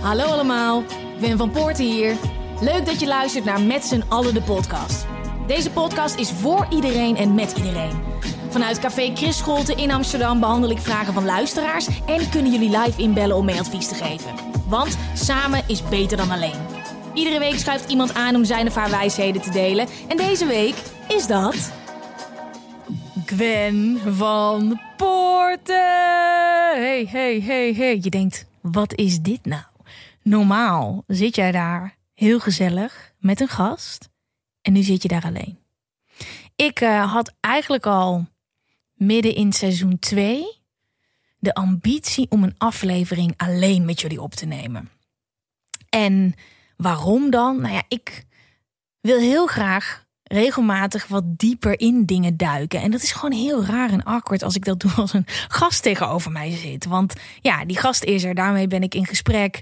Hallo allemaal, Wim van Poorten hier. Leuk dat je luistert naar Met z'n allen de podcast. Deze podcast is voor iedereen en met iedereen. Vanuit Café Chris Scholte in Amsterdam behandel ik vragen van luisteraars... en kunnen jullie live inbellen om mee advies te geven. Want samen is beter dan alleen. Iedere week schuift iemand aan om zijn of haar wijsheden te delen. En deze week is dat... Gwen van Poorten. Hey, hey, hey, hey. Je denkt, wat is dit nou? Normaal zit jij daar heel gezellig met een gast en nu zit je daar alleen. Ik uh, had eigenlijk al midden in seizoen 2 de ambitie om een aflevering alleen met jullie op te nemen. En waarom dan? Nou ja, ik wil heel graag regelmatig wat dieper in dingen duiken. En dat is gewoon heel raar en awkward als ik dat doe als een gast tegenover mij zit. Want ja, die gast is er, daarmee ben ik in gesprek.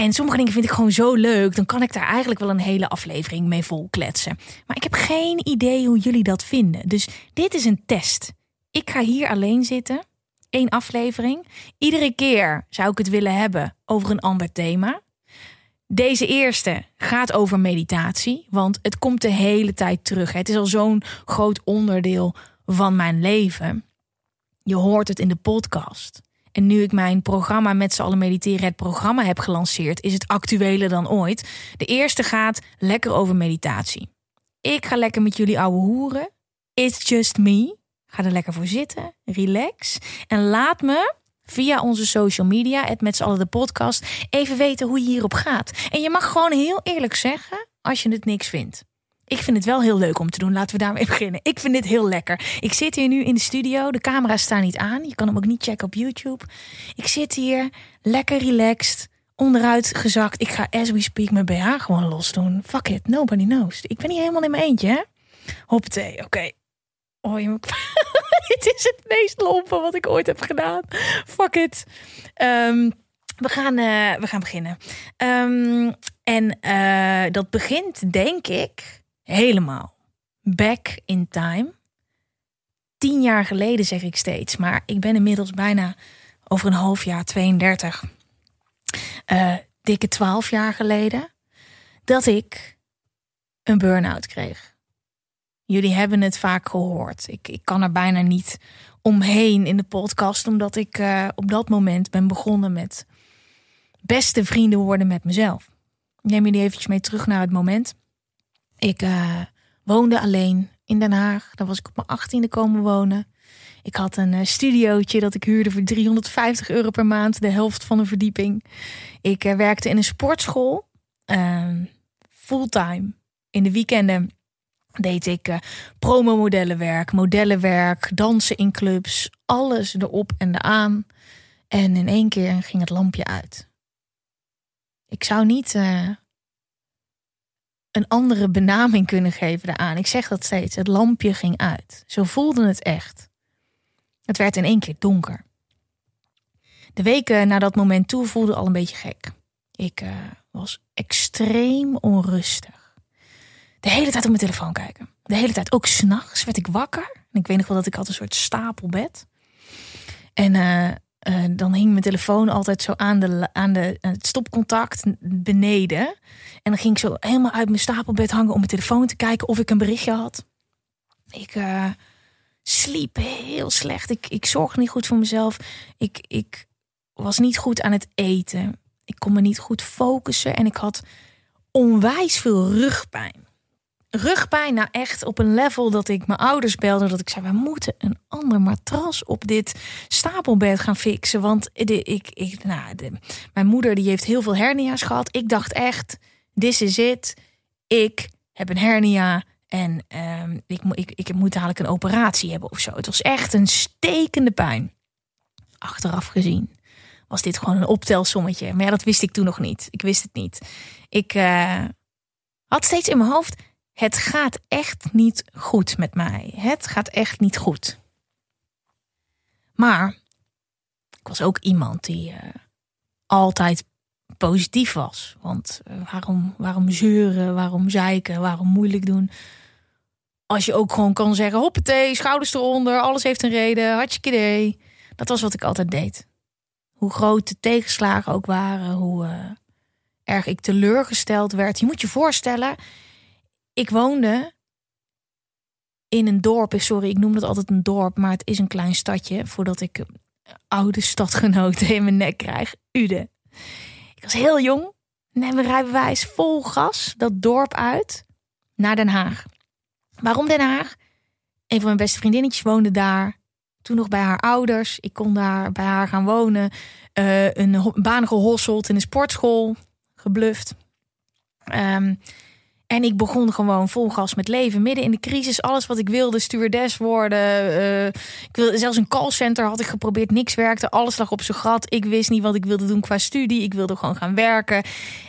En sommige dingen vind ik gewoon zo leuk. Dan kan ik daar eigenlijk wel een hele aflevering mee vol kletsen. Maar ik heb geen idee hoe jullie dat vinden. Dus dit is een test. Ik ga hier alleen zitten. Eén aflevering. Iedere keer zou ik het willen hebben over een ander thema. Deze eerste gaat over meditatie, want het komt de hele tijd terug. Het is al zo'n groot onderdeel van mijn leven. Je hoort het in de podcast. En nu ik mijn programma met z'n allen mediteren, het programma heb gelanceerd, is het actueler dan ooit. De eerste gaat lekker over meditatie. Ik ga lekker met jullie ouwe hoeren. It's just me. Ga er lekker voor zitten. Relax. En laat me via onze social media, het met z'n allen de podcast, even weten hoe je hierop gaat. En je mag gewoon heel eerlijk zeggen als je het niks vindt. Ik vind het wel heel leuk om te doen. Laten we daarmee beginnen. Ik vind dit heel lekker. Ik zit hier nu in de studio. De camera's staan niet aan. Je kan hem ook niet checken op YouTube. Ik zit hier lekker relaxed. Onderuit gezakt. Ik ga as we speak mijn BH gewoon los doen. Fuck it. Nobody knows. Ik ben niet helemaal in mijn eentje, hè? Hoppatee. Oké. Okay. Oh, Dit is het meest lompe wat ik ooit heb gedaan. Fuck it. Um, we gaan, uh, we gaan beginnen. Um, en uh, dat begint, denk ik, helemaal. Back in time. Tien jaar geleden zeg ik steeds, maar ik ben inmiddels bijna over een half jaar 32. Uh, dikke twaalf jaar geleden. Dat ik een burn-out kreeg. Jullie hebben het vaak gehoord. Ik, ik kan er bijna niet omheen in de podcast, omdat ik uh, op dat moment ben begonnen met beste vrienden worden met mezelf. Neem jullie eventjes mee terug naar het moment. Ik uh, woonde alleen in Den Haag. Daar was ik op mijn achttiende komen wonen. Ik had een uh, studiootje dat ik huurde voor 350 euro per maand, de helft van een verdieping. Ik uh, werkte in een sportschool, ehm, fulltime. In de weekenden deed ik promomodellenwerk, modellenwerk, dansen in clubs, alles erop en eraan. En in één keer ging het lampje uit. Ik zou niet een andere benaming kunnen geven daaraan. Ik zeg dat steeds. Het lampje ging uit. Zo voelde het echt. Het werd in één keer donker. De weken na dat moment toe voelde al een beetje gek. Ik uh, was extreem onrustig. De hele tijd op mijn telefoon kijken. De hele tijd, ook s'nachts, werd ik wakker. En ik weet nog wel dat ik had een soort stapelbed. En uh, uh, dan hing mijn telefoon altijd zo aan, de, aan de, het stopcontact beneden. En dan ging ik zo helemaal uit mijn stapelbed hangen om mijn telefoon te kijken of ik een berichtje had. Ik uh, sliep heel slecht. Ik, ik zorgde niet goed voor mezelf. Ik, ik was niet goed aan het eten. Ik kon me niet goed focussen en ik had onwijs veel rugpijn rugpijn nou echt op een level dat ik mijn ouders belde. Dat ik zei, we moeten een ander matras op dit stapelbed gaan fixen. Want de, ik, ik, nou, mijn moeder die heeft heel veel hernia's gehad. Ik dacht echt, this is it. Ik heb een hernia En ehm, ik, ik, ik moet dadelijk een operatie hebben of zo. Het was echt een stekende pijn. Achteraf gezien was dit gewoon een optelsommetje. Maar dat wist ik toen nog niet. Ik wist het niet. Ik uh, had steeds in mijn hoofd: het gaat echt niet goed met mij. Het gaat echt niet goed. Maar ik was ook iemand die uh, altijd positief was. Want uh, waarom, waarom zeuren, waarom zeiken, waarom moeilijk doen? Als je ook gewoon kan zeggen: hoppatee, schouders eronder, alles heeft een reden, hartstikke idee. Dat was wat ik altijd deed. Hoe groot de tegenslagen ook waren, hoe uh, erg ik teleurgesteld werd. Je moet je voorstellen, ik woonde in een dorp. Sorry, ik noem dat altijd een dorp, maar het is een klein stadje. Voordat ik oude stadgenoten in mijn nek krijg. Ude. Ik was heel jong. Neem mijn rijbewijs vol gas dat dorp uit naar Den Haag. Waarom Den Haag? Een van mijn beste vriendinnetjes woonde daar. Toen nog bij haar ouders. Ik kon daar bij haar gaan wonen. Uh, een baan gehosseld in een sportschool. Gebluft. Um, en ik begon gewoon vol gas met leven. Midden in de crisis, alles wat ik wilde. Stewardess worden. Uh, ik wilde, zelfs een callcenter had ik geprobeerd. Niks werkte. Alles lag op zijn gat. Ik wist niet wat ik wilde doen qua studie. Ik wilde gewoon gaan werken.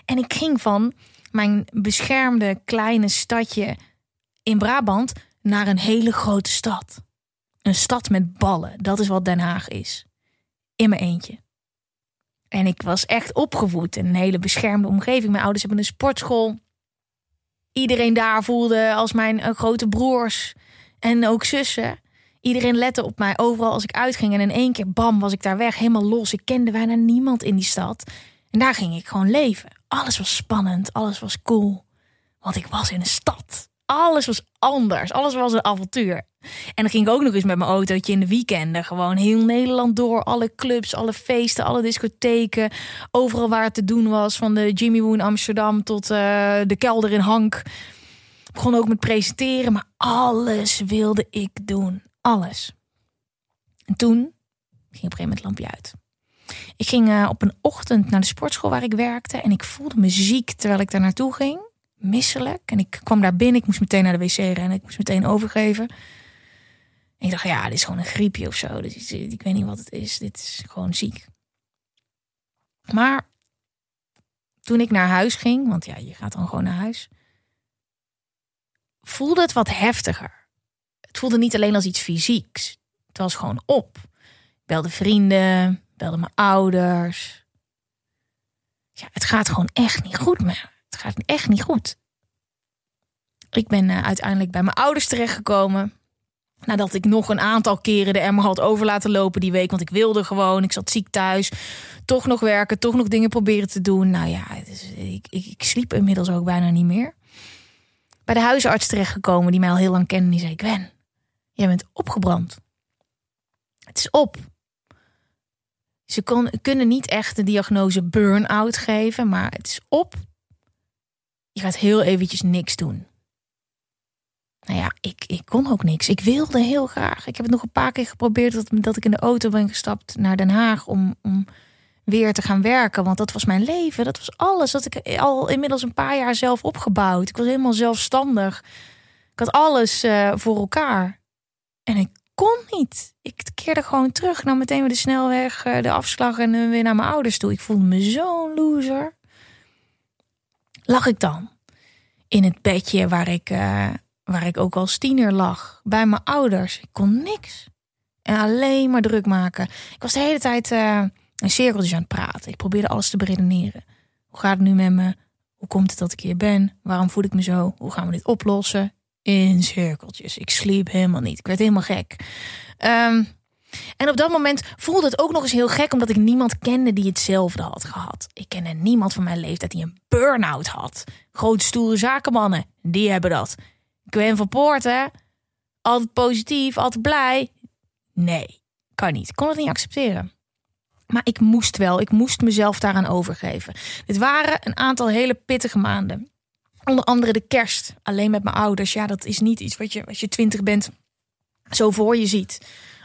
En ik ging van mijn beschermde kleine stadje in Brabant naar een hele grote stad. Een stad met ballen. Dat is wat Den Haag is. In mijn eentje. En ik was echt opgevoed in een hele beschermde omgeving. Mijn ouders hebben een sportschool iedereen daar voelde als mijn eh, grote broers en ook zussen. Iedereen lette op mij overal als ik uitging. En in één keer, bam, was ik daar weg, helemaal los. Ik kende bijna niemand in die stad. En daar ging ik gewoon leven. Alles was spannend, alles was cool. Want ik was in een stad. Alles was anders. Alles was een avontuur. En dan ging ik ook nog eens met mijn autootje in de weekenden. Gewoon heel Nederland door. Alle clubs, alle feesten, alle discotheken. Overal waar het te doen was. Van de Jimmy Woo in Amsterdam tot uh, de kelder in Hank. Ik begon ook met presenteren. Maar alles wilde ik doen. Alles. En toen ging op een gegeven moment het lampje uit. Ik ging uh, op een ochtend naar de sportschool waar ik werkte. En ik voelde me ziek terwijl ik daar naartoe ging misselijk. En ik kwam daar binnen, ik moest meteen naar de wc rennen, ik moest meteen overgeven. En ik dacht, ja, dit is gewoon een griepje of zo. Is, ik weet niet wat het is, dit is gewoon ziek. Maar toen ik naar huis ging, want ja, je gaat dan gewoon naar huis, voelde het wat heftiger. Het voelde niet alleen als iets fysieks. Het was gewoon op. Ik belde vrienden, belde mijn ouders. Ja, het gaat gewoon echt niet goed met het gaat echt niet goed. Ik ben uh, uiteindelijk bij mijn ouders terechtgekomen. Nadat ik nog een aantal keren de emmer had over laten lopen die week. Want ik wilde gewoon, ik zat ziek thuis. Toch nog werken, toch nog dingen proberen te doen. Nou ja, ik, ik, ik sliep inmiddels ook bijna niet meer. Bij de huisarts terechtgekomen die mij al heel lang kende. Die zei, Gwen, jij bent opgebrand. Het is op. Ze kon, kunnen niet echt de diagnose burn-out geven, maar het is op je gaat heel eventjes niks doen. Nou ja, ik, ik kon ook niks. Ik wilde heel graag. Ik heb het nog een paar keer geprobeerd dat, dat ik in de auto ben gestapt naar Den Haag om, om weer te gaan werken. Want dat was mijn leven. Dat was alles. Dat ik al inmiddels een paar jaar zelf opgebouwd. Ik was helemaal zelfstandig. Ik had alles uh, voor elkaar. En ik kon niet. Ik keerde gewoon terug. Nou, meteen weer de snelweg, uh, de afslag en uh, weer naar mijn ouders toe. Ik voelde me zo'n loser lag ik dan in het bedje waar ik, uh, waar ik ook als tiener lag. Bij mijn ouders. Ik kon niks. En alleen maar druk maken. Ik was de hele tijd uh, in cirkeltjes aan het praten. Ik probeerde alles te beredeneren. Hoe gaat het nu met me? Hoe komt het dat ik hier ben? Waarom voel ik me zo? Hoe gaan we dit oplossen? In cirkeltjes. Ik sliep helemaal niet. Ik werd helemaal gek. Um, en op dat moment voelde het ook nog eens heel gek, omdat ik niemand kende die hetzelfde had gehad. Ik kende niemand van mijn leeftijd die een burn-out had. Grote stoere zakenmannen, die hebben dat. Gwen van Poorten, altijd positief, altijd blij. Nee, kan niet. Ik kon het niet accepteren. Maar ik moest wel, ik moest mezelf daaraan overgeven. Dit waren een aantal hele pittige maanden. Onder andere de kerst, alleen met mijn ouders. Ja, dat is niet iets wat je als je twintig bent zo voor je ziet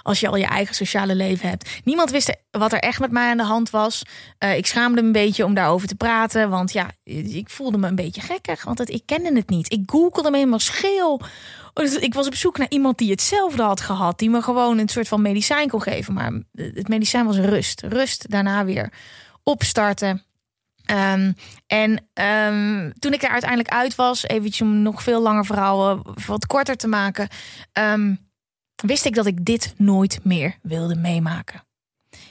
als je al je eigen sociale leven hebt. Niemand wist wat er echt met mij aan de hand was. Uh, ik schaamde me een beetje om daarover te praten. Want ja, ik voelde me een beetje gekkig. Want het, ik kende het niet. Ik googelde me helemaal scheel. Dus ik was op zoek naar iemand die hetzelfde had gehad. Die me gewoon een soort van medicijn kon geven. Maar het medicijn was rust. Rust, daarna weer opstarten. Um, en um, toen ik er uiteindelijk uit was, eventjes om nog veel langer verhaal wat korter te maken, um, wist ik dat ik dit nooit meer wilde meemaken.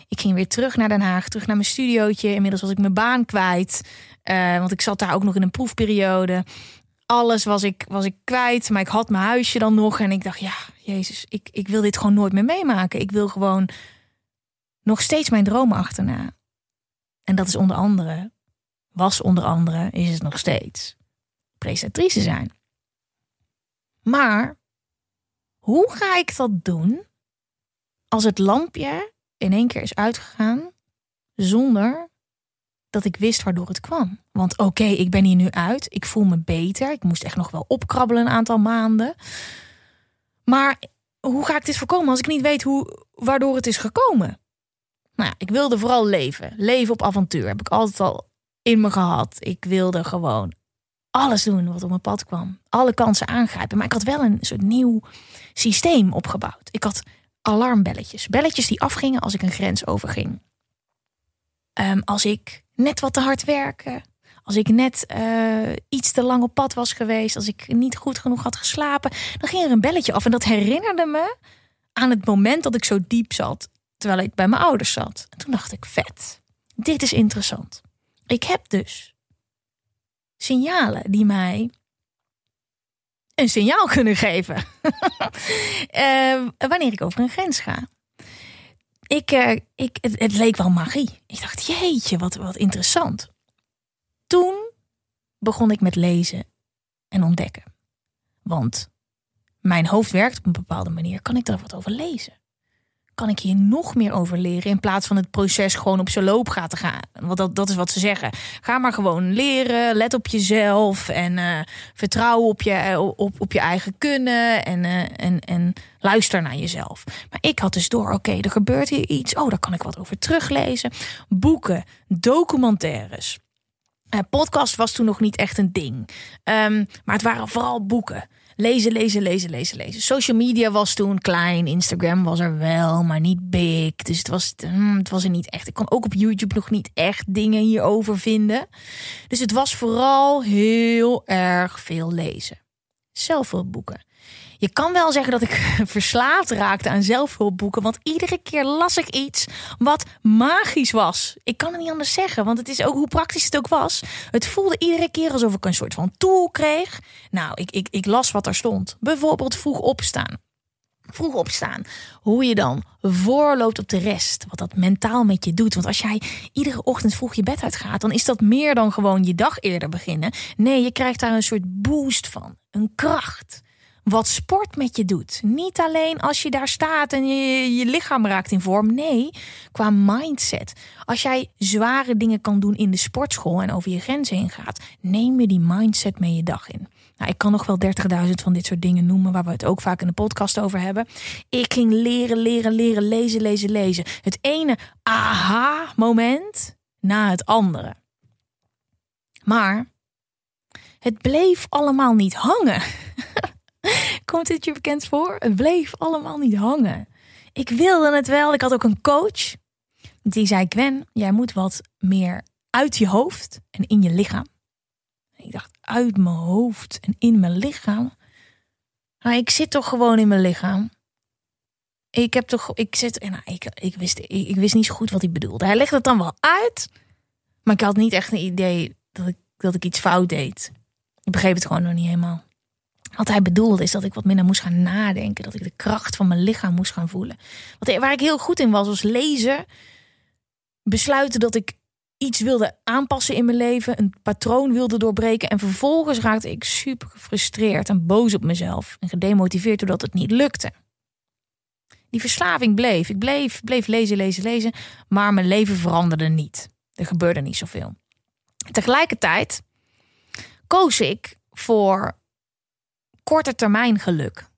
Ik ging weer terug naar Den Haag, terug naar mijn studiootje. Inmiddels was ik mijn baan kwijt, uh, want ik zat daar ook nog in een proefperiode. Alles was ik, was ik kwijt, maar ik had mijn huisje dan nog. En ik dacht, ja, Jezus, ik, ik wil dit gewoon nooit meer meemaken. Ik wil gewoon nog steeds mijn dromen achterna. En dat is onder andere was onder andere, is het nog steeds, presentatrice zijn. Maar hoe ga ik dat doen als het lampje in één keer is uitgegaan zonder dat ik wist waardoor het kwam? Want oké, ik ben hier nu uit, ik voel me beter, ik moest echt nog wel opkrabbelen een aantal maanden. Maar hoe ga ik dit voorkomen als ik niet weet hoe, waardoor het is gekomen? Nou ik wilde vooral leven. Leven op avontuur. Heb ik altijd al in me gehad. Ik wilde gewoon alles doen wat op mijn pad kwam. Alle kansen aangrijpen. Maar ik had wel een soort nieuw systeem opgebouwd. Ik had alarmbelletjes. Belletjes die afgingen als ik een grens overging. Um, als ik net wat te hard werkte. Als ik net uh, iets te lang op pad was geweest. Als ik niet goed genoeg had geslapen. Dan ging er een belletje af. En dat herinnerde me aan het moment dat ik zo diep zat. Terwijl ik bij mijn ouders zat. En toen dacht ik, vet. Dit is interessant. Ik heb dus signalen die mij een signaal kunnen geven. uh, wanneer ik over een grens ga. Ik, uh, ik, het, het, leek wel magie. Ik dacht, jeetje, wat, wat interessant. Toen begon ik met lezen en ontdekken. Want mijn hoofd werkt op een bepaalde manier. Kan ik daar wat over lezen? Kan ik hier nog meer over leren in plaats van het proces gewoon op zijn loop gaan te gaan. Want dat, dat is wat ze zeggen. Ga maar gewoon leren, let op jezelf en uh, vertrouw op je, op, op je eigen kunnen en, uh, en, en luister naar jezelf. Maar ik had dus door, oké, er gebeurt hier iets. Oh, daar kan ik wat over teruglezen. Boeken, documentaires. Podcast was toen nog niet echt een ding. Um, maar het waren vooral boeken. Lezen, lezen, lezen, lezen, lezen. Social media was toen klein. Instagram was er wel, maar niet big. Dus het was, hmm, het was er niet echt. Ik kon ook op YouTube nog niet echt dingen hierover vinden. Dus het was vooral heel erg veel lezen. Zelfhulpboeken. Je kan wel zeggen dat ik verslaafd raakte aan zelfhulpboeken. Want iedere keer las ik iets wat magisch was. Ik kan het niet anders zeggen, want het is ook hoe praktisch het ook was. Het voelde iedere keer alsof ik een soort van tool kreeg. Nou, ik, ik, ik las wat er stond. Bijvoorbeeld vroeg opstaan vroeg opstaan. Hoe je dan voorloopt op de rest. Wat dat mentaal met je doet. Want als jij iedere ochtend vroeg je bed uitgaat, dan is dat meer dan gewoon je dag eerder beginnen. Nee, je krijgt daar een soort boost van. Een kracht wat sport met je doet. Niet alleen als je daar staat en je, je lichaam raakt in vorm. Nee, qua mindset. Als jij zware dingen kan doen in de sportschool en over je grenzen heen gaat, neem je die mindset mee je dag in. Nou, ik kan nog wel 30.000 van dit soort dingen noemen, waar we het ook vaak in de podcast over hebben. Ik ging leren, leren, leren, lezen, lezen, lezen. Het ene aha-moment na het andere. Maar het bleef allemaal niet hangen. Komt dit je bekend voor? Het bleef allemaal niet hangen. Ik wilde het wel. Ik had ook een coach. Die zei: Gwen, jij moet wat meer uit je hoofd en in je lichaam. ik dacht: uit mijn hoofd en in mijn lichaam. Maar ik zit toch gewoon in mijn lichaam. Ik heb toch, ik zit, nou, ik, ik, wist, ik, ik wist niet zo goed wat hij bedoelde. Hij legde het dan wel uit, maar ik had niet echt een idee dat ik, dat ik iets fout deed. Ik begreep het gewoon nog niet helemaal. Wat hij bedoelde is dat ik wat minder moest gaan nadenken. Dat ik de kracht van mijn lichaam moest gaan voelen. Wat, waar ik heel goed in was, was lezen. Besluiten dat ik iets wilde aanpassen in mijn leven. Een patroon wilde doorbreken. En vervolgens raakte ik super gefrustreerd en boos op mezelf. En gedemotiveerd doordat het niet lukte. Die verslaving bleef. Ik bleef, bleef lezen, lezen, lezen. Maar mijn leven veranderde niet. Er gebeurde niet zoveel. Tegelijkertijd koos ik voor korte termijn geluk.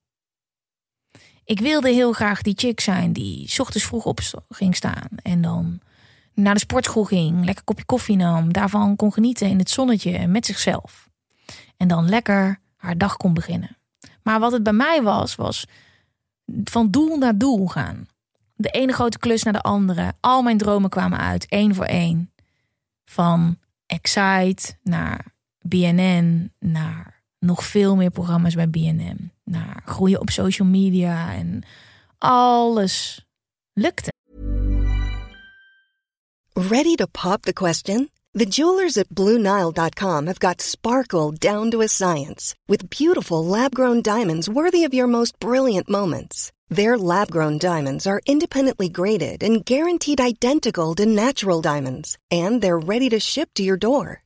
Ik wilde heel graag die chick zijn die ochtends vroeg op ging staan. En dan naar de sportschool ging, lekker kopje koffie nam. Daarvan kon genieten in het zonnetje met zichzelf. En dan lekker haar dag kon beginnen. Maar wat het bij mij was, was van doel naar doel gaan. De ene grote klus naar de andere. Al mijn dromen kwamen uit, één voor één. Van Excite naar BNN, naar nog veel meer programma's bij BNN. Naar groeien op social media en alles lukte. Ready to pop the question? The jewelers at BlueNile.com have got sparkle down to a science with beautiful lab-grown diamonds worthy of your most brilliant moments. Their lab-grown diamonds are independently graded and guaranteed identical to natural diamonds, and they're ready to ship to your door.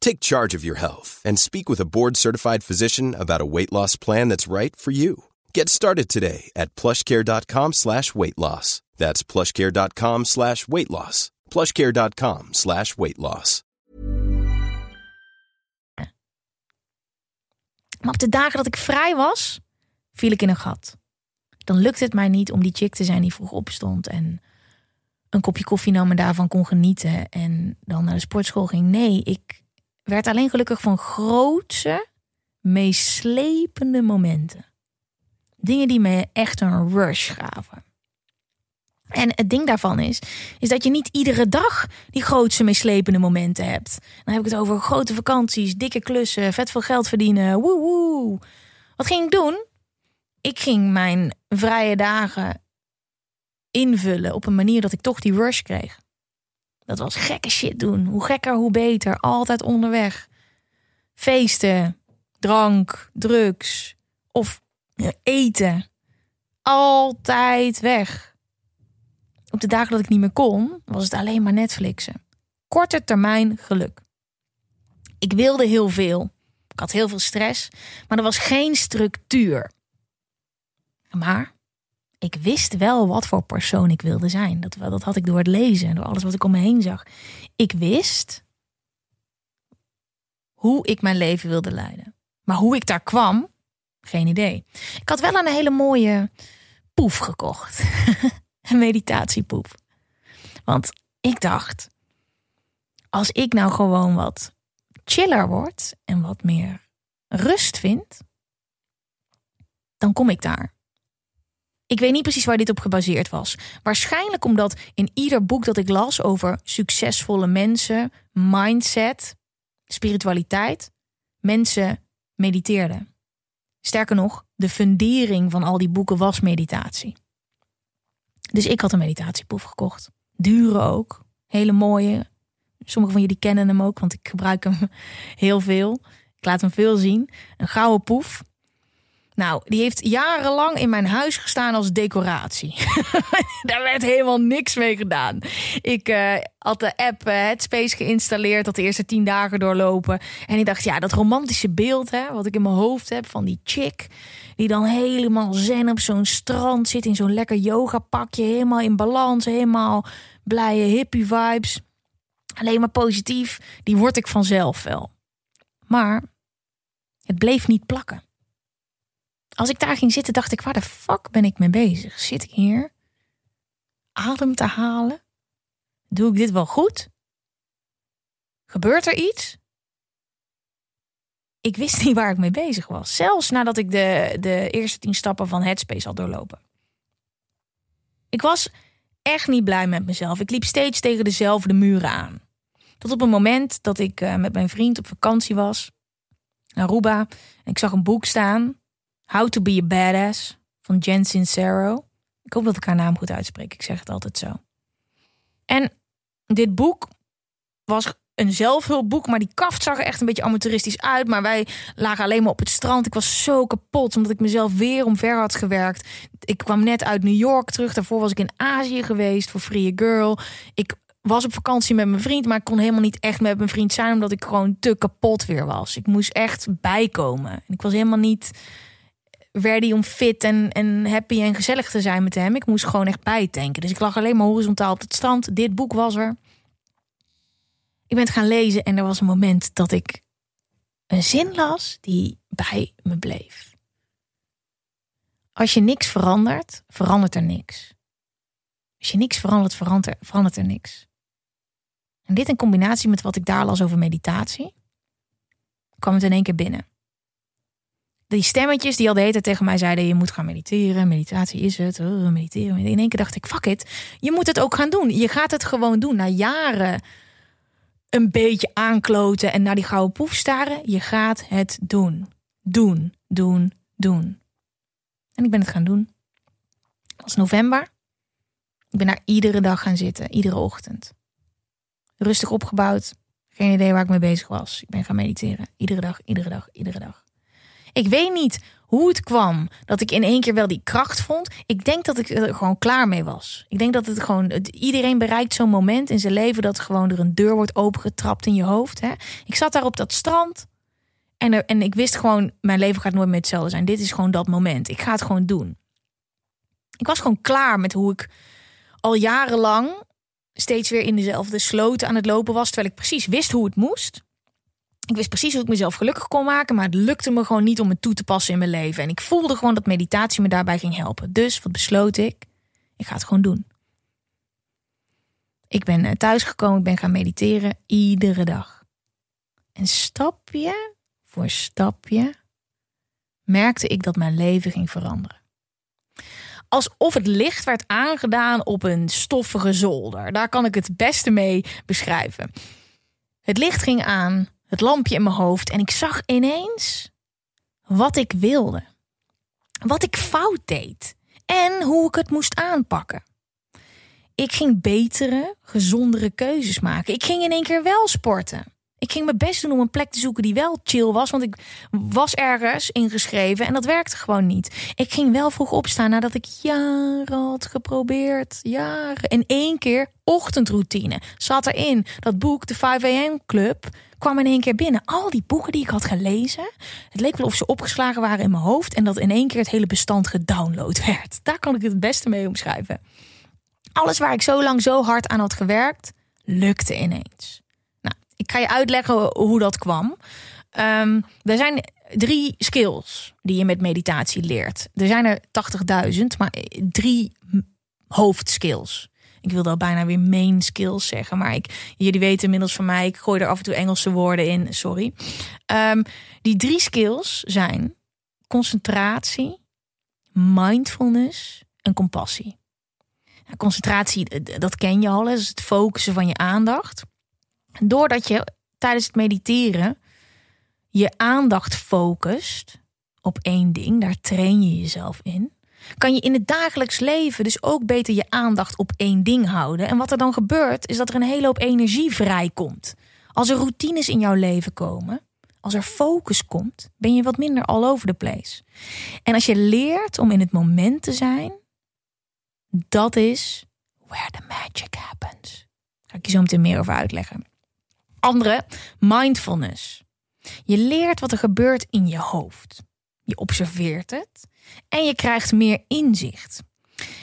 Take charge of your health and speak with a board-certified physician about a weight loss plan that's right for you. Get started today at plushcare.com slash weight loss. That's plushcare.com slash weight loss. plushcare.com slash weight loss. Maar op de dagen dat ik vrij was, viel ik in een gat. Dan lukte het mij niet om die chick te zijn die vroeg opstond en een kopje koffie nam en daarvan kon genieten en dan naar de sportschool ging. Nee, ik werd alleen gelukkig van grootse, meeslepende momenten. Dingen die me echt een rush gaven. En het ding daarvan is, is dat je niet iedere dag die grootste meeslepende momenten hebt. Dan heb ik het over grote vakanties, dikke klussen, vet veel geld verdienen. Woe woe. Wat ging ik doen? Ik ging mijn vrije dagen invullen op een manier dat ik toch die rush kreeg. Dat was gekke shit doen. Hoe gekker, hoe beter. Altijd onderweg. Feesten, drank, drugs of eten. Altijd weg. Op de dagen dat ik niet meer kon, was het alleen maar Netflixen. Korte termijn geluk. Ik wilde heel veel. Ik had heel veel stress, maar er was geen structuur. Maar ik wist wel wat voor persoon ik wilde zijn. Dat, dat had ik door het lezen en door alles wat ik om me heen zag. Ik wist hoe ik mijn leven wilde leiden. Maar hoe ik daar kwam, geen idee. Ik had wel een hele mooie poef gekocht. een meditatiepoef. Want ik dacht, als ik nou gewoon wat chiller word en wat meer rust vind, dan kom ik daar. Ik weet niet precies waar dit op gebaseerd was. Waarschijnlijk omdat in ieder boek dat ik las over succesvolle mensen, mindset, spiritualiteit, mensen mediteerden. Sterker nog, de fundering van al die boeken was meditatie. Dus ik had een meditatieproef gekocht. Dure ook. Hele mooie. Sommige van jullie kennen hem ook, want ik gebruik hem heel veel. Ik laat hem veel zien. Een gouden poef. Nou, die heeft jarenlang in mijn huis gestaan als decoratie. Daar werd helemaal niks mee gedaan. Ik uh, had de app uh, Headspace geïnstalleerd, dat de eerste tien dagen doorlopen. En ik dacht, ja, dat romantische beeld, hè, wat ik in mijn hoofd heb van die chick. Die dan helemaal zen op zo'n strand zit in zo'n lekker yoga pakje. Helemaal in balans, helemaal blije hippie vibes. Alleen maar positief. Die word ik vanzelf wel. Maar het bleef niet plakken. Als ik daar ging zitten, dacht ik: waar de fuck ben ik mee bezig? Zit ik hier adem te halen? Doe ik dit wel goed? Gebeurt er iets? Ik wist niet waar ik mee bezig was. Zelfs nadat ik de, de eerste tien stappen van Headspace had doorlopen. Ik was echt niet blij met mezelf. Ik liep steeds tegen dezelfde muren aan. Tot op een moment dat ik uh, met mijn vriend op vakantie was. Naar Aruba. En ik zag een boek staan. How to be a Badass van Jen Sincero. Ik hoop dat ik haar naam goed uitspreek. Ik zeg het altijd zo. En dit boek was een zelfhulpboek, maar die kaft zag er echt een beetje amateuristisch uit. Maar wij lagen alleen maar op het strand. Ik was zo kapot, omdat ik mezelf weer omver had gewerkt. Ik kwam net uit New York terug. Daarvoor was ik in Azië geweest voor Free Girl. Ik was op vakantie met mijn vriend, maar ik kon helemaal niet echt met mijn vriend zijn, omdat ik gewoon te kapot weer was. Ik moest echt bijkomen. En ik was helemaal niet ready om fit en, en happy en gezellig te zijn met hem. Ik moest gewoon echt bijtanken. Dus ik lag alleen maar horizontaal op het strand. Dit boek was er. Ik ben het gaan lezen en er was een moment dat ik een zin las die bij me bleef. Als je niks verandert, verandert er niks. Als je niks verandert, verandert, verandert er niks. En dit in combinatie met wat ik daar las over meditatie, kwam het in één keer binnen. Die stemmetjes die al de hele tijd tegen mij zeiden: je moet gaan mediteren, meditatie is het, oh, mediteren. In één keer dacht ik: fuck it, je moet het ook gaan doen. Je gaat het gewoon doen. Na jaren een beetje aankloten en naar die gouden poef staren, je gaat het doen. Doen, doen, doen. En ik ben het gaan doen. Het was november. Ik ben daar iedere dag gaan zitten, iedere ochtend rustig opgebouwd. Geen idee waar ik mee bezig was. Ik ben gaan mediteren. Iedere dag, iedere dag, iedere dag. Ik weet niet hoe het kwam dat ik in één keer wel die kracht vond. Ik denk dat ik er gewoon klaar mee was. Ik denk dat het gewoon. iedereen bereikt zo'n moment in zijn leven dat gewoon er een deur wordt opengetrapt in je hoofd. Hè? Ik zat daar op dat strand. En, en ik wist gewoon, mijn leven gaat nooit meer hetzelfde zijn. Dit is gewoon dat moment. Ik ga het gewoon doen. Ik was gewoon klaar met hoe ik al jarenlang steeds weer in dezelfde sloten aan het lopen was. Terwijl ik precies wist hoe het moest. Ik wist precies hoe ik mezelf gelukkig kon maken. Maar het lukte me gewoon niet om het toe te passen in mijn leven. En ik voelde gewoon dat meditatie me daarbij ging helpen. Dus wat besloot ik? Ik ga het gewoon doen. Ik ben eh, thuisgekomen, ik ben gaan mediteren iedere dag. En stapje voor stapje merkte ik dat mijn leven ging veranderen alsof het licht werd aangedaan op een stoffige zolder. Daar kan ik het beste mee beschrijven. Het licht ging aan, het lampje in mijn hoofd en ik zag ineens wat ik wilde. Wat ik fout deed en hoe ik het moest aanpakken. Ik ging betere, gezondere keuzes maken. Ik ging in één keer wel sporten. Ik ging mijn best doen om een plek te zoeken die wel chill was. Want ik was ergens ingeschreven en dat werkte gewoon niet. Ik ging wel vroeg opstaan nadat ik jaren had geprobeerd. Jaren. In één keer ochtendroutine zat erin. Dat boek, de 5 AM Club, kwam in één keer binnen. Al die boeken die ik had gelezen. Het leek wel of ze opgeslagen waren in mijn hoofd. En dat in één keer het hele bestand gedownload werd. Daar kan ik het beste mee omschrijven. Alles waar ik zo lang zo hard aan had gewerkt, lukte ineens ik ga je uitleggen hoe dat kwam. Um, er zijn drie skills die je met meditatie leert. Er zijn er 80.000, maar drie hoofdskills. Ik wilde al bijna weer main skills zeggen, maar ik, jullie weten inmiddels van mij, ik gooi er af en toe Engelse woorden in, sorry. Um, die drie skills zijn concentratie, mindfulness en compassie. concentratie, dat ken je al, is het focussen van je aandacht. Doordat je tijdens het mediteren je aandacht focust op één ding, daar train je jezelf in, kan je in het dagelijks leven dus ook beter je aandacht op één ding houden. En wat er dan gebeurt, is dat er een hele hoop energie vrijkomt. Als er routines in jouw leven komen, als er focus komt, ben je wat minder all over the place. En als je leert om in het moment te zijn, dat is where the magic happens. Daar ga ik je zo meteen meer over uitleggen. Andere, mindfulness. Je leert wat er gebeurt in je hoofd. Je observeert het en je krijgt meer inzicht.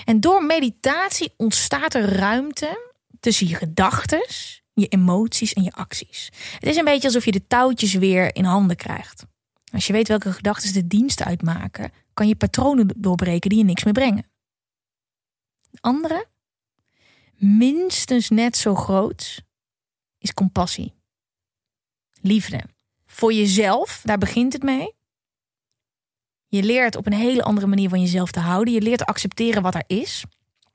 En door meditatie ontstaat er ruimte tussen je gedachten, je emoties en je acties. Het is een beetje alsof je de touwtjes weer in handen krijgt. Als je weet welke gedachten de dienst uitmaken, kan je patronen doorbreken die je niks meer brengen. Andere, minstens net zo groot, is compassie. Liefde. Voor jezelf, daar begint het mee. Je leert op een hele andere manier van jezelf te houden. Je leert te accepteren wat er is.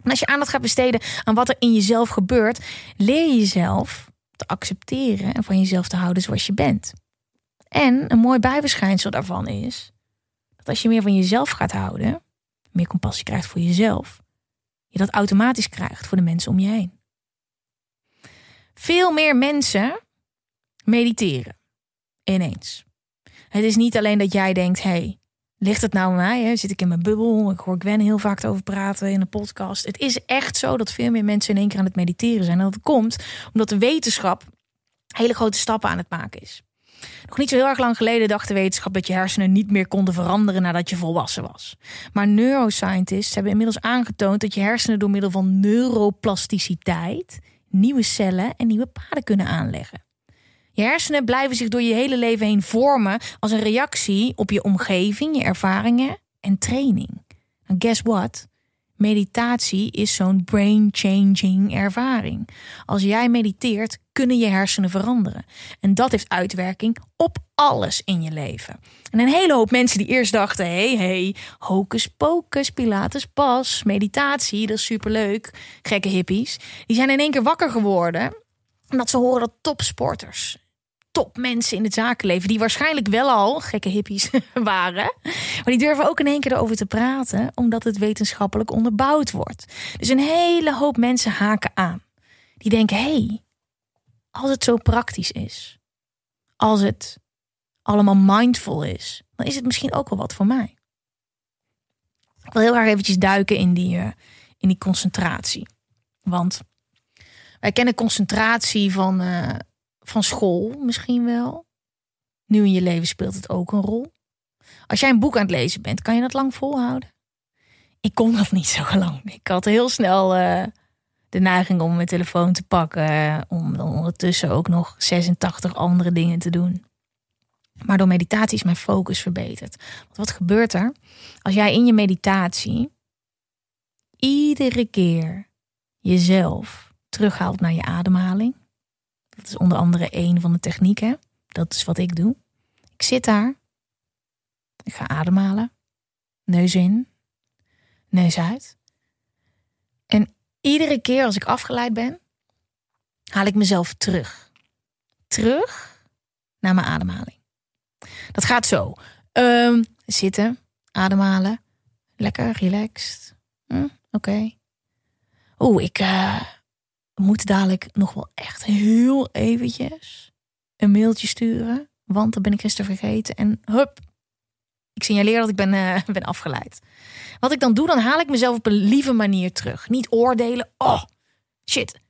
En als je aandacht gaat besteden aan wat er in jezelf gebeurt, leer je jezelf te accepteren en van jezelf te houden zoals je bent. En een mooi bijverschijnsel daarvan is dat als je meer van jezelf gaat houden, meer compassie krijgt voor jezelf, je dat automatisch krijgt voor de mensen om je heen. Veel meer mensen Mediteren. Ineens. Het is niet alleen dat jij denkt: hey, ligt het nou aan mij? Hè? Zit ik in mijn bubbel? Ik hoor Gwen heel vaak over praten in een podcast. Het is echt zo dat veel meer mensen in één keer aan het mediteren zijn. En dat komt omdat de wetenschap hele grote stappen aan het maken is. Nog niet zo heel erg lang geleden dacht de wetenschap dat je hersenen niet meer konden veranderen nadat je volwassen was. Maar neuroscientists hebben inmiddels aangetoond dat je hersenen door middel van neuroplasticiteit nieuwe cellen en nieuwe paden kunnen aanleggen. Je hersenen blijven zich door je hele leven heen vormen als een reactie op je omgeving, je ervaringen en training. En guess what? Meditatie is zo'n brain-changing ervaring. Als jij mediteert, kunnen je hersenen veranderen. En dat heeft uitwerking op alles in je leven. En een hele hoop mensen die eerst dachten: hé, hey, hey, hocus pocus, pilates pas, meditatie, dat is superleuk, gekke hippies. Die zijn in één keer wakker geworden omdat ze horen dat topsporters topmensen in het zakenleven, die waarschijnlijk wel al gekke hippies waren, maar die durven ook in één keer erover te praten, omdat het wetenschappelijk onderbouwd wordt. Dus een hele hoop mensen haken aan. Die denken: hé, hey, als het zo praktisch is, als het allemaal mindful is, dan is het misschien ook wel wat voor mij. Ik wil heel graag eventjes duiken in die, uh, in die concentratie. Want wij kennen concentratie van, uh, van school misschien wel. Nu in je leven speelt het ook een rol. Als jij een boek aan het lezen bent, kan je dat lang volhouden? Ik kon dat niet zo lang. Ik had heel snel uh, de neiging om mijn telefoon te pakken. Om dan ondertussen ook nog 86 andere dingen te doen. Maar door meditatie is mijn focus verbeterd. Want wat gebeurt er? Als jij in je meditatie iedere keer jezelf terughaalt naar je ademhaling. Dat is onder andere een van de technieken. Dat is wat ik doe. Ik zit daar. Ik ga ademhalen. Neus in. Neus uit. En iedere keer als ik afgeleid ben, haal ik mezelf terug. Terug naar mijn ademhaling. Dat gaat zo. Um, zitten, ademhalen. Lekker, relaxed. Hm, Oké. Oeh, ik uh, moet dadelijk nog wel echt heel eventjes een mailtje sturen. Want dan ben ik gisteren vergeten. En hup, ik signaleer dat ik ben, uh, ben afgeleid. Wat ik dan doe, dan haal ik mezelf op een lieve manier terug. Niet oordelen. Oh, shit.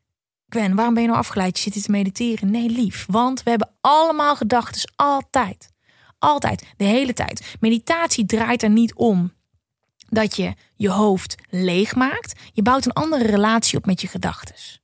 Gwen, waarom ben je nou afgeleid? Je zit hier te mediteren. Nee, lief. Want we hebben allemaal gedachten. Altijd. Altijd. De hele tijd. Meditatie draait er niet om dat je je hoofd leeg maakt. Je bouwt een andere relatie op met je gedachten.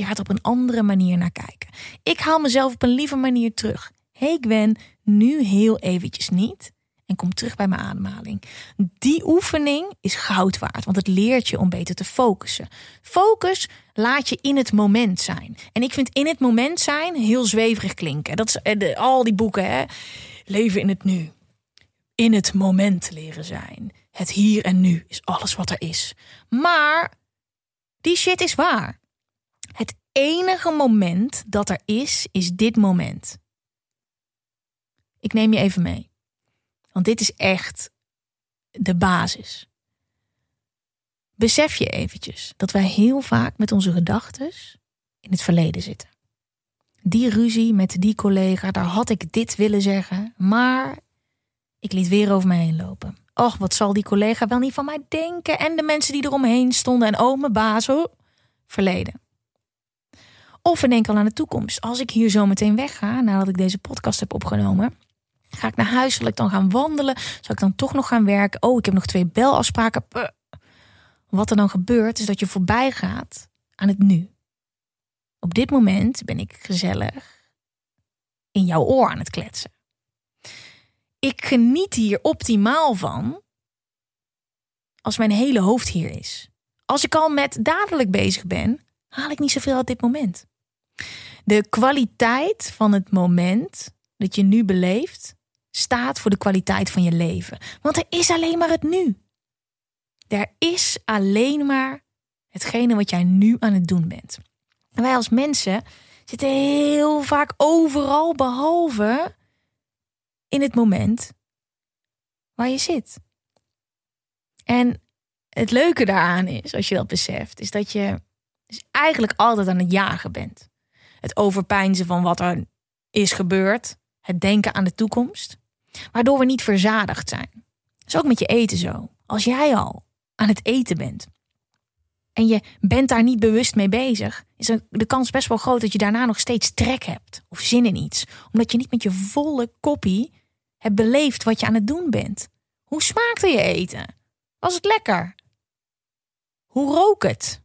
Je gaat op een andere manier naar kijken. Ik haal mezelf op een lieve manier terug. hey Gwen, nu heel eventjes niet. En kom terug bij mijn ademhaling. Die oefening is goud waard, want het leert je om beter te focussen. Focus laat je in het moment zijn. En ik vind in het moment zijn heel zweverig klinken. Dat is eh, de, al die boeken, hè. Leven in het nu. In het moment leren zijn. Het hier en nu is alles wat er is. Maar die shit is waar. Enige moment dat er is, is dit moment. Ik neem je even mee. Want dit is echt de basis. Besef je eventjes dat wij heel vaak met onze gedachten in het verleden zitten. Die ruzie met die collega, daar had ik dit willen zeggen, maar ik liet weer over mij heen lopen. Och, wat zal die collega wel niet van mij denken? En de mensen die eromheen stonden en oh, mijn baas, oh, verleden. Of we denken al aan de toekomst. Als ik hier zo meteen wegga, nadat ik deze podcast heb opgenomen, ga ik naar huis, zal ik dan gaan wandelen? Zal ik dan toch nog gaan werken? Oh, ik heb nog twee belafspraken. Wat er dan gebeurt, is dat je voorbij gaat aan het nu. Op dit moment ben ik gezellig in jouw oor aan het kletsen. Ik geniet hier optimaal van als mijn hele hoofd hier is. Als ik al met dadelijk bezig ben, haal ik niet zoveel uit dit moment. De kwaliteit van het moment dat je nu beleeft, staat voor de kwaliteit van je leven. Want er is alleen maar het nu. Er is alleen maar hetgene wat jij nu aan het doen bent. En wij als mensen zitten heel vaak overal behalve in het moment waar je zit. En het leuke daaraan is, als je dat beseft, is dat je dus eigenlijk altijd aan het jagen bent. Het overpijnzen van wat er is gebeurd, het denken aan de toekomst, waardoor we niet verzadigd zijn. Dat is ook met je eten zo. Als jij al aan het eten bent en je bent daar niet bewust mee bezig, is de kans best wel groot dat je daarna nog steeds trek hebt of zin in iets, omdat je niet met je volle koppie hebt beleefd wat je aan het doen bent. Hoe smaakte je eten? Was het lekker? Hoe rook het?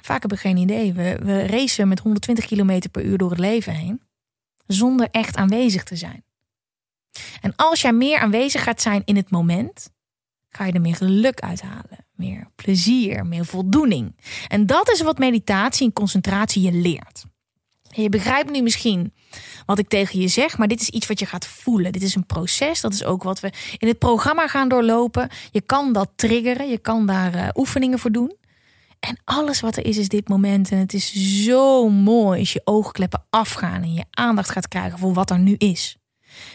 Vaak hebben we geen idee. We, racen met 120 km per uur door het leven heen, zonder echt aanwezig te zijn. En als jij meer aanwezig gaat zijn in het moment, ga je er meer geluk uithalen, meer plezier, meer voldoening. En dat is wat meditatie en concentratie je leert. je begrijpt nu misschien wat ik tegen je zeg, maar dit is iets wat je gaat voelen. Dit is een proces. Dat is ook wat we in het programma gaan doorlopen. Je kan dat triggeren, je kan daar uh, oefeningen voor doen. En alles wat er is, is dit moment. En het is zo mooi als je oogkleppen afgaan en je aandacht gaat krijgen voor wat er nu is.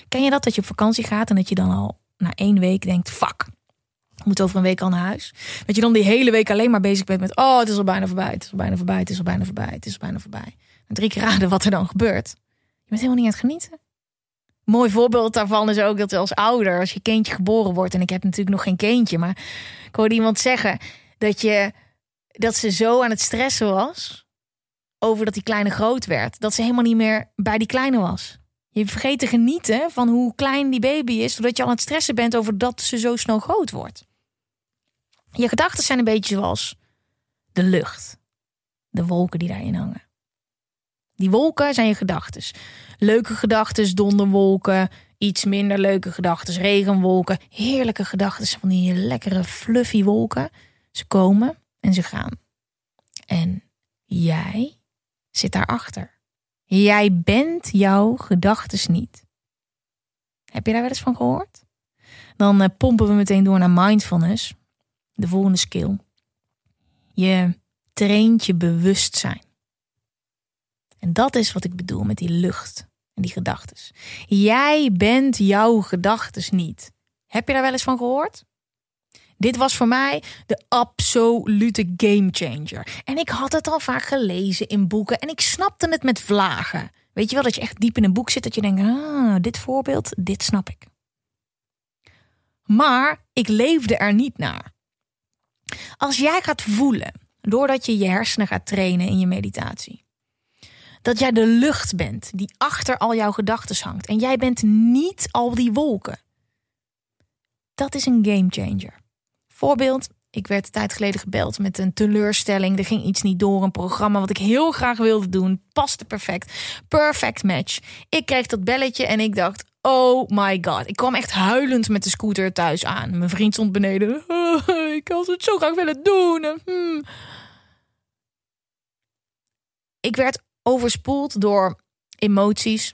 Ken je dat, dat je op vakantie gaat en dat je dan al na één week denkt, fuck, ik moet over een week al naar huis. Dat je dan die hele week alleen maar bezig bent met, oh, het is al bijna voorbij, het is al bijna voorbij, het is al bijna voorbij, het is al bijna voorbij. En drie keer raden wat er dan gebeurt. Je bent helemaal niet aan het genieten. Mooi voorbeeld daarvan is ook dat als ouder, als je kindje geboren wordt, en ik heb natuurlijk nog geen kindje, maar ik hoorde iemand zeggen dat, je, dat ze zo aan het stressen was over dat die kleine groot werd, dat ze helemaal niet meer bij die kleine was. Je vergeet te genieten van hoe klein die baby is, doordat je al aan het stressen bent over dat ze zo snel groot wordt. Je gedachten zijn een beetje zoals de lucht, de wolken die daarin hangen. Die wolken zijn je gedachten. Leuke gedachten, donderwolken, iets minder leuke gedachten, regenwolken, heerlijke gedachten van die lekkere fluffy wolken. Ze komen en ze gaan. En jij zit daarachter. Jij bent jouw gedachten niet. Heb je daar wel eens van gehoord? Dan uh, pompen we meteen door naar mindfulness, de volgende skill. Je traint je bewustzijn. En dat is wat ik bedoel met die lucht en die gedachten. Jij bent jouw gedachten niet. Heb je daar wel eens van gehoord? Dit was voor mij de absolute gamechanger. En ik had het al vaak gelezen in boeken en ik snapte het met vlagen. Weet je wel, dat je echt diep in een boek zit, dat je denkt, ah, dit voorbeeld, dit snap ik. Maar ik leefde er niet naar. Als jij gaat voelen, doordat je je hersenen gaat trainen in je meditatie, dat jij de lucht bent die achter al jouw gedachten hangt en jij bent niet al die wolken. Dat is een game changer. Voorbeeld, ik werd een tijd geleden gebeld met een teleurstelling. Er ging iets niet door, een programma wat ik heel graag wilde doen. Paste perfect. Perfect match. Ik kreeg dat belletje en ik dacht, oh my god. Ik kwam echt huilend met de scooter thuis aan. Mijn vriend stond beneden. ik had het zo graag willen doen. Hmm. Ik werd overspoeld door emoties,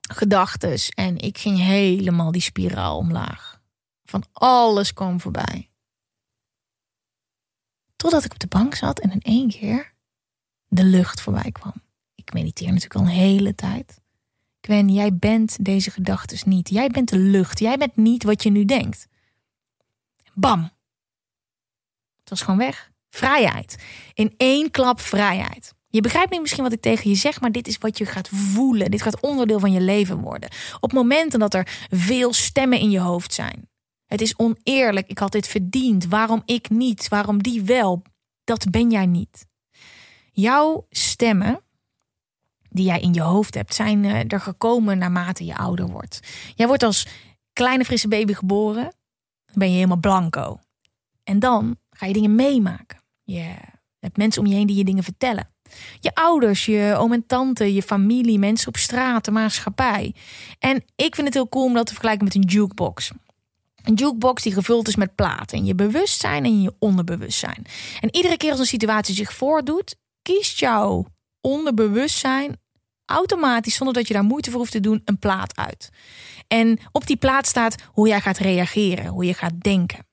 gedachten. En ik ging helemaal die spiraal omlaag. Van alles kwam voorbij. Totdat ik op de bank zat en in één keer de lucht voorbij kwam. Ik mediteer natuurlijk al een hele tijd. Gwen, jij bent deze gedachten niet. Jij bent de lucht. Jij bent niet wat je nu denkt. Bam. Het was gewoon weg. Vrijheid. In één klap vrijheid. Je begrijpt niet misschien wat ik tegen je zeg, maar dit is wat je gaat voelen. Dit gaat onderdeel van je leven worden. Op momenten dat er veel stemmen in je hoofd zijn. Het is oneerlijk. Ik had dit verdiend. Waarom ik niet? Waarom die wel? Dat ben jij niet. Jouw stemmen die jij in je hoofd hebt, zijn eh, er gekomen naarmate je ouder wordt. Jij wordt als kleine frisse baby geboren. Dan ben je helemaal blanco. En dan ga je dingen meemaken. Je hebt mensen om je heen die je dingen vertellen. Je ouders, je oom en tante, je familie, mensen op straat, de maatschappij. En ik vind het heel cool om dat te vergelijken met een jukebox. Een jukebox die gevuld is met platen. In je bewustzijn en je onderbewustzijn. En iedere keer als een situatie zich voordoet, kiest jouw onderbewustzijn automatisch, zonder dat je daar moeite voor hoeft te doen, een plaat uit. En op die plaat staat hoe jij gaat reageren, hoe je gaat denken.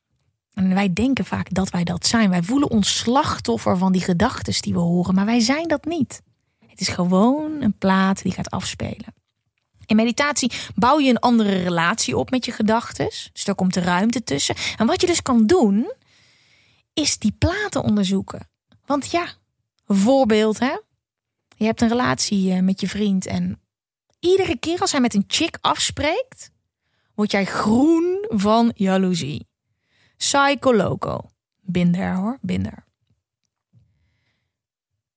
En wij denken vaak dat wij dat zijn. Wij voelen ons slachtoffer van die gedachten die we horen, maar wij zijn dat niet. Het is gewoon een plaat die gaat afspelen. In meditatie bouw je een andere relatie op met je gedachten. Dus daar komt de ruimte tussen. En wat je dus kan doen, is die platen onderzoeken. Want ja, voorbeeld hè. Je hebt een relatie eh, met je vriend en iedere keer als hij met een chick afspreekt, word jij groen van jaloezie. Psycho loco. Binder hoor, binder.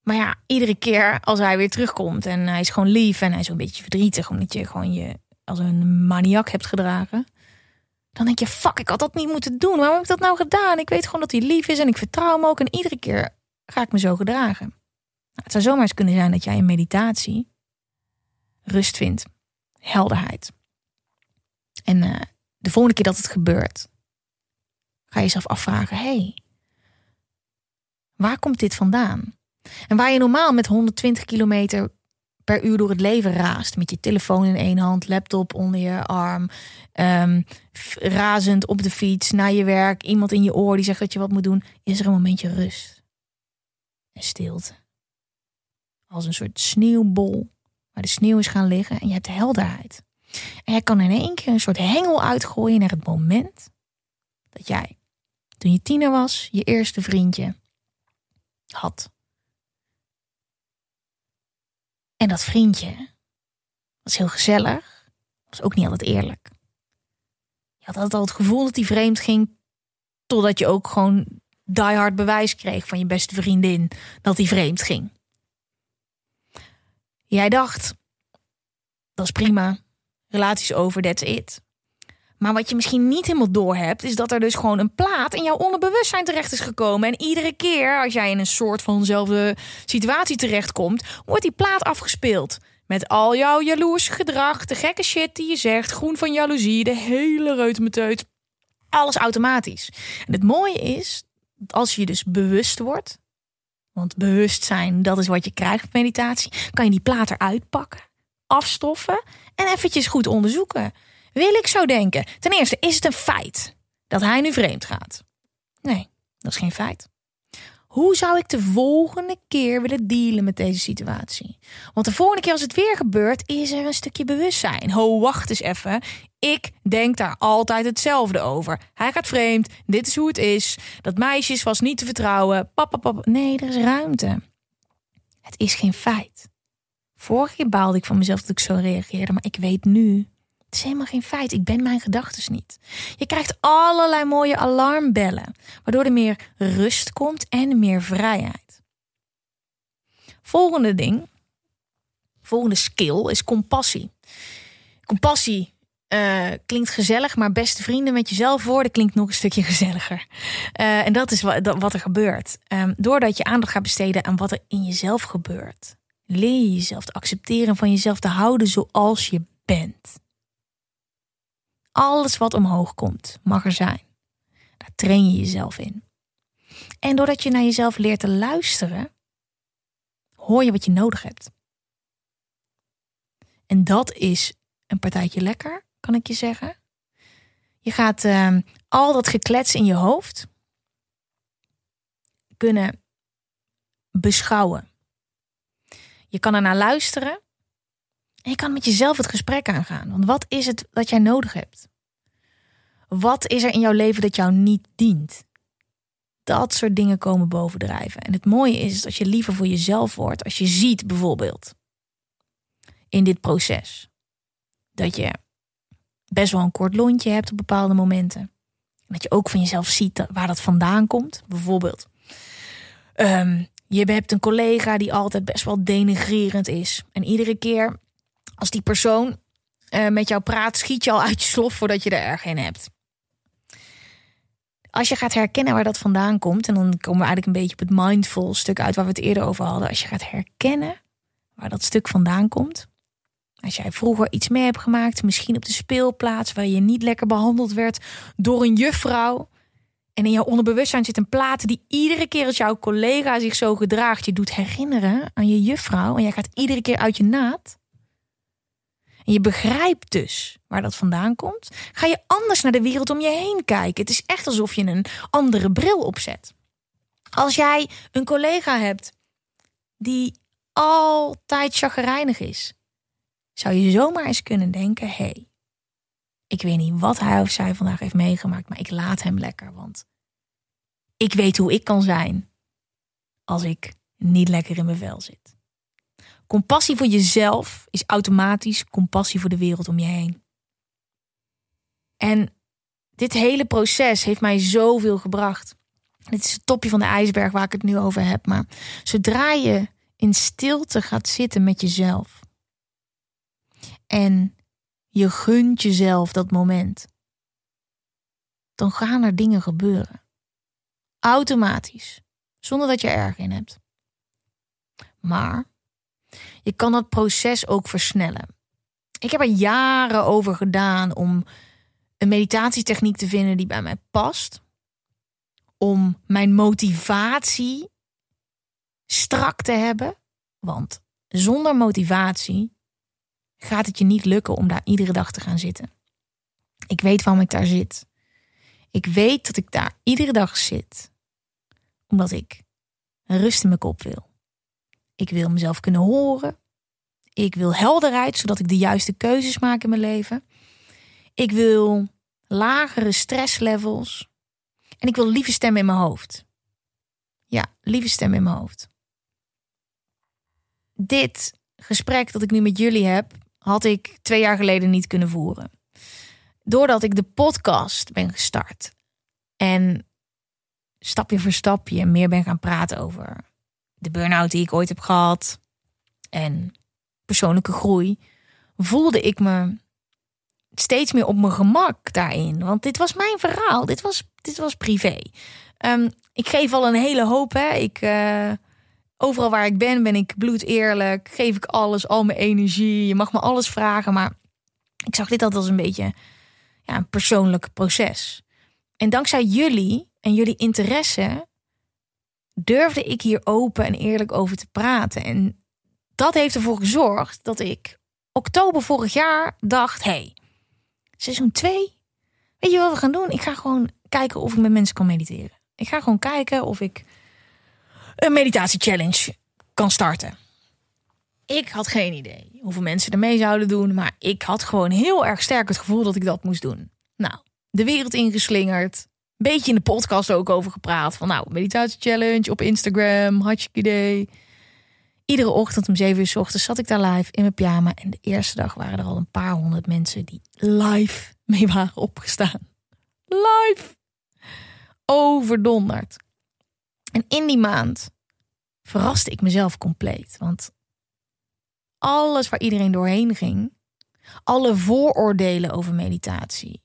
Maar ja, iedere keer als hij weer terugkomt en hij is gewoon lief en hij is een beetje verdrietig omdat je gewoon je als een maniak hebt gedragen. Dan denk je, fuck, ik had dat niet moeten doen. Waarom heb ik dat nou gedaan? Ik weet gewoon dat hij lief is en ik vertrouw hem ook. En iedere keer ga ik me zo gedragen. Nou, het zou zomaar eens kunnen zijn dat jij in meditatie rust vindt, helderheid. En uh, de volgende keer dat het gebeurt, ga je jezelf afvragen: hé, hey, waar komt dit vandaan? En waar je normaal met 120 kilometer per uur door het leven raast. Met je telefoon in één hand, laptop onder je arm. Um, razend op de fiets, naar je werk. Iemand in je oor die zegt dat je wat moet doen. Is er een momentje rust. En stilte. Als een soort sneeuwbol. Waar de sneeuw is gaan liggen. En je hebt helderheid. En jij kan in één keer een soort hengel uitgooien naar het moment. Dat jij, toen je tiener was, je eerste vriendje had. En dat vriendje was heel gezellig, was ook niet altijd eerlijk. Je had altijd al het gevoel dat hij vreemd ging, totdat je ook gewoon diehard bewijs kreeg van je beste vriendin dat hij vreemd ging. Jij dacht, dat is prima, relaties over, that's it. Maar wat je misschien niet helemaal door hebt, is dat er dus gewoon een plaat in jouw onderbewustzijn terecht is gekomen. En iedere keer als jij in een soort vanzelfde situatie terechtkomt, wordt die plaat afgespeeld. Met al jouw jaloers gedrag, de gekke shit die je zegt, groen van jaloezie, de hele reutemeteut. Alles automatisch. En het mooie is, als je dus bewust wordt, want bewustzijn, dat is wat je krijgt op meditatie, kan je die plaat eruit pakken, afstoffen en eventjes goed onderzoeken. Wil ik zo denken? Ten eerste, is het een feit dat hij nu vreemd gaat? Nee, dat is geen feit. Hoe zou ik de volgende keer willen dealen met deze situatie? Want de volgende keer als het weer gebeurt, is er een stukje bewustzijn. Ho, wacht eens even. Ik denk daar altijd hetzelfde over. Hij gaat vreemd. Dit is hoe het is. Dat meisjes was niet te vertrouwen. Papa, papa. Nee, er is ruimte. Het is geen feit. Vorige keer baalde ik van mezelf dat ik zo reageerde, maar ik weet nu het is helemaal geen feit. Ik ben mijn gedachten niet. Je krijgt allerlei mooie alarmbellen, waardoor er meer rust komt en meer vrijheid. Volgende ding, volgende skill is compassie. Compassie uh, klinkt gezellig, maar beste vrienden met jezelf worden klinkt nog een stukje gezelliger. Uh, en dat is wat, wat er gebeurt. Um, doordat je aandacht gaat besteden aan wat er in jezelf gebeurt, leer je jezelf te accepteren van jezelf te houden zoals je bent. Alles wat omhoog komt, mag er zijn. Daar train je jezelf in. En doordat je naar jezelf leert te luisteren, hoor je wat je nodig hebt. En dat is een partijtje lekker, kan ik je zeggen. Je gaat uh, al dat geklets in je hoofd kunnen beschouwen. Je kan er naar luisteren en je kan met jezelf het gesprek aangaan. Want wat is het dat jij nodig hebt? Wat is er in jouw leven dat jou niet dient? Dat soort dingen komen bovendrijven. En het mooie is dat je liever voor jezelf wordt als je ziet bijvoorbeeld in dit proces dat je best wel een kort lontje hebt op bepaalde momenten. En dat je ook van jezelf ziet waar dat vandaan komt. Bijvoorbeeld, um, je hebt een collega die altijd best wel denigrerend is. En iedere keer als die persoon uh, met jou praat, schiet je al uit je slof voordat je er erg in hebt. Als je gaat herkennen waar dat vandaan komt, en dan komen we eigenlijk een beetje op het mindful stuk uit waar we het eerder over hadden. Als je gaat herkennen waar dat stuk vandaan komt. Als jij vroeger iets mee hebt gemaakt, misschien op de speelplaats waar je niet lekker behandeld werd door een juffrouw. En in jouw onderbewustzijn zit een plaat die iedere keer als jouw collega zich zo gedraagt, je doet herinneren aan je juffrouw. En jij gaat iedere keer uit je naad. En je begrijpt dus waar dat vandaan komt, ga je anders naar de wereld om je heen kijken. Het is echt alsof je een andere bril opzet. Als jij een collega hebt die altijd chagrijnig is, zou je zomaar eens kunnen denken: hé, hey, ik weet niet wat hij of zij vandaag heeft meegemaakt, maar ik laat hem lekker, want ik weet hoe ik kan zijn als ik niet lekker in mijn vel zit. Compassie voor jezelf is automatisch compassie voor de wereld om je heen. En dit hele proces heeft mij zoveel gebracht. Dit is het topje van de ijsberg waar ik het nu over heb. Maar zodra je in stilte gaat zitten met jezelf. En je gunt jezelf dat moment. Dan gaan er dingen gebeuren. Automatisch. Zonder dat je erg in hebt. Maar je kan dat proces ook versnellen. Ik heb er jaren over gedaan om een meditatietechniek te vinden die bij mij past. Om mijn motivatie strak te hebben. Want zonder motivatie gaat het je niet lukken om daar iedere dag te gaan zitten. Ik weet waarom ik daar zit. Ik weet dat ik daar iedere dag zit. Omdat ik rust in mijn kop wil. Ik wil mezelf kunnen horen. Ik wil helderheid, zodat ik de juiste keuzes maak in mijn leven. Ik wil lagere stresslevels. En ik wil lieve stemmen in mijn hoofd. Ja, lieve stemmen in mijn hoofd. Dit gesprek dat ik nu met jullie heb, had ik twee jaar geleden niet kunnen voeren. Doordat ik de podcast ben gestart. En stapje voor stapje meer ben gaan praten over de burn-out die ik ooit heb gehad. En persoonlijke groei. Voelde ik me steeds meer op mijn gemak daarin. Want dit was mijn verhaal. Dit was, dit was privé. Ehm, ik geef al een hele hoop. Hè. Ik, uh, overal waar ik ben, ben ik bloed eerlijk. Geef ik alles, al mijn energie. Je mag me alles vragen. Maar ik zag dit altijd als een beetje ja, een persoonlijk proces. En dankzij jullie en jullie interesse durfde ik hier open en eerlijk over te praten. En dat heeft ervoor gezorgd dat ik oktober vorig jaar dacht: hey, seizoen 2, weet je wat we gaan doen? Ik ga gewoon kijken of ik met mensen kan mediteren. Ik ga gewoon kijken of ik een meditatie-challenge kan starten. Ik had geen idee hoeveel mensen er mee zouden doen, maar ik had gewoon heel erg sterk het gevoel dat ik dat moest doen. Nou, de wereld ingeslingerd. Beetje in de podcast ook over gepraat. Van nou, meditatie-challenge op Instagram, hartstikke idee. Iedere ochtend om 7 uur s ochtends zat ik daar live in mijn pyjama. En de eerste dag waren er al een paar honderd mensen die live mee waren opgestaan. Live! Overdonderd. En in die maand verraste ik mezelf compleet. Want alles waar iedereen doorheen ging, alle vooroordelen over meditatie,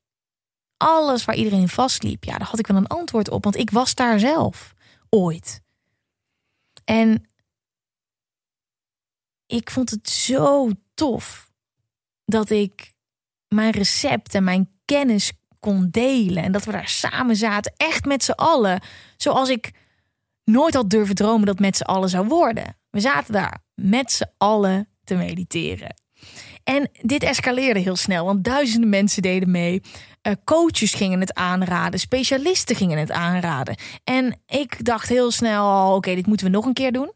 alles waar iedereen vastliep, ja, daar had ik wel een antwoord op. Want ik was daar zelf ooit. En ik vond het zo tof dat ik mijn recept en mijn kennis kon delen. En dat we daar samen zaten, echt met z'n allen. Zoals ik nooit had durven dromen dat met z'n allen zou worden. We zaten daar met z'n allen te mediteren. En dit escaleerde heel snel, want duizenden mensen deden mee. Uh, coaches gingen het aanraden, specialisten gingen het aanraden. En ik dacht heel snel: oké, dit moeten we nog een keer doen.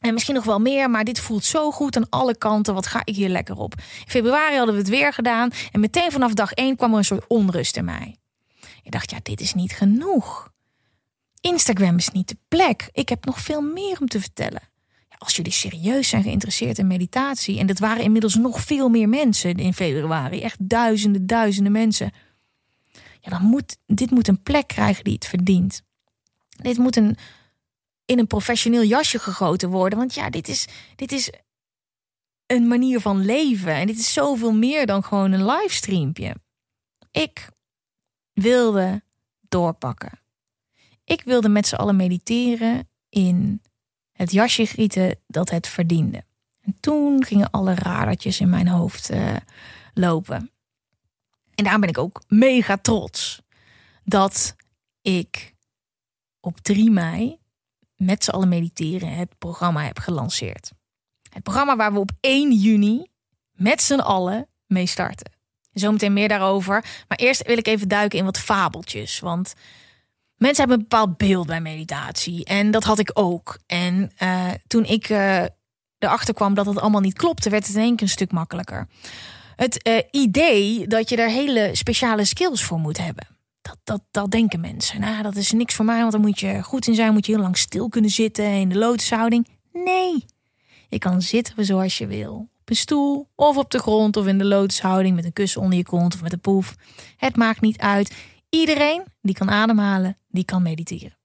En misschien nog wel meer, maar dit voelt zo goed aan alle kanten. Wat ga ik hier lekker op? In februari hadden we het weer gedaan. En meteen vanaf dag één kwam er een soort onrust in mij. Ik dacht, ja, dit is niet genoeg. Instagram is niet de plek. Ik heb nog veel meer om te vertellen. Als jullie serieus zijn geïnteresseerd in meditatie, en dat waren inmiddels nog veel meer mensen in februari, echt duizenden, duizenden mensen. Dan moet dit moet een plek krijgen die het verdient. Dit moet een, in een professioneel jasje gegoten worden. Want ja, dit is, dit is een manier van leven. En dit is zoveel meer dan gewoon een livestreampje. Ik wilde doorpakken. Ik wilde met z'n allen mediteren in het jasje gieten dat het verdiende. En toen gingen alle radertjes in mijn hoofd uh, lopen. En daar ben ik ook mega trots dat ik op 3 mei met z'n allen mediteren het programma heb gelanceerd. Het programma waar we op 1 juni met z'n allen mee starten. Zometeen meer daarover. Maar eerst wil ik even duiken in wat fabeltjes. Want mensen hebben een bepaald beeld bij meditatie. En dat had ik ook. En uh, toen ik uh, erachter kwam dat het allemaal niet klopte, werd het in één keer een stuk makkelijker. Het uh, idee dat je daar hele speciale skills voor moet hebben. Dat, dat, dat denken mensen. Nou, dat is niks voor mij, want dan moet je goed in zijn. Moet je heel lang stil kunnen zitten in de lotushouding. Nee, Je kan zitten zoals je wil. Op een stoel of op de grond of in de lotushouding met een kussen onder je kont of met een poef. Het maakt niet uit. Iedereen die kan ademhalen, die kan mediteren.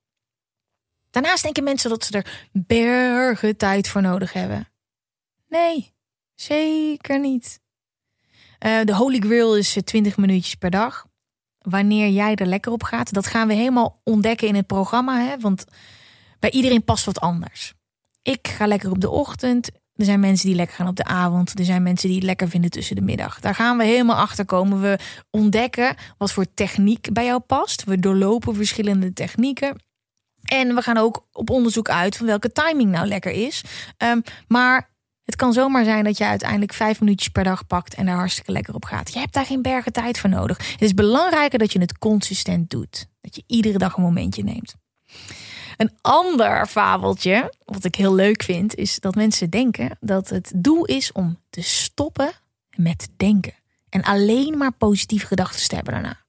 Daarnaast denken mensen dat ze er bergen tijd voor nodig hebben. Nee, zeker niet. Uh, de Holy Grail is 20 minuutjes per dag. Wanneer jij er lekker op gaat, dat gaan we helemaal ontdekken in het programma. Hè? Want bij iedereen past wat anders. Ik ga lekker op de ochtend. Er zijn mensen die lekker gaan op de avond. Er zijn mensen die het lekker vinden tussen de middag. Daar gaan we helemaal achter komen. We ontdekken wat voor techniek bij jou past. We doorlopen verschillende technieken. En we gaan ook op onderzoek uit van welke timing nou lekker is. Um, maar het kan zomaar zijn dat je uiteindelijk vijf minuutjes per dag pakt en daar hartstikke lekker op gaat. Je hebt daar geen bergen tijd voor nodig. Het is belangrijker dat je het consistent doet. Dat je iedere dag een momentje neemt. Een ander fabeltje, wat ik heel leuk vind, is dat mensen denken dat het doel is om te stoppen met denken. En alleen maar positieve gedachten te hebben daarna.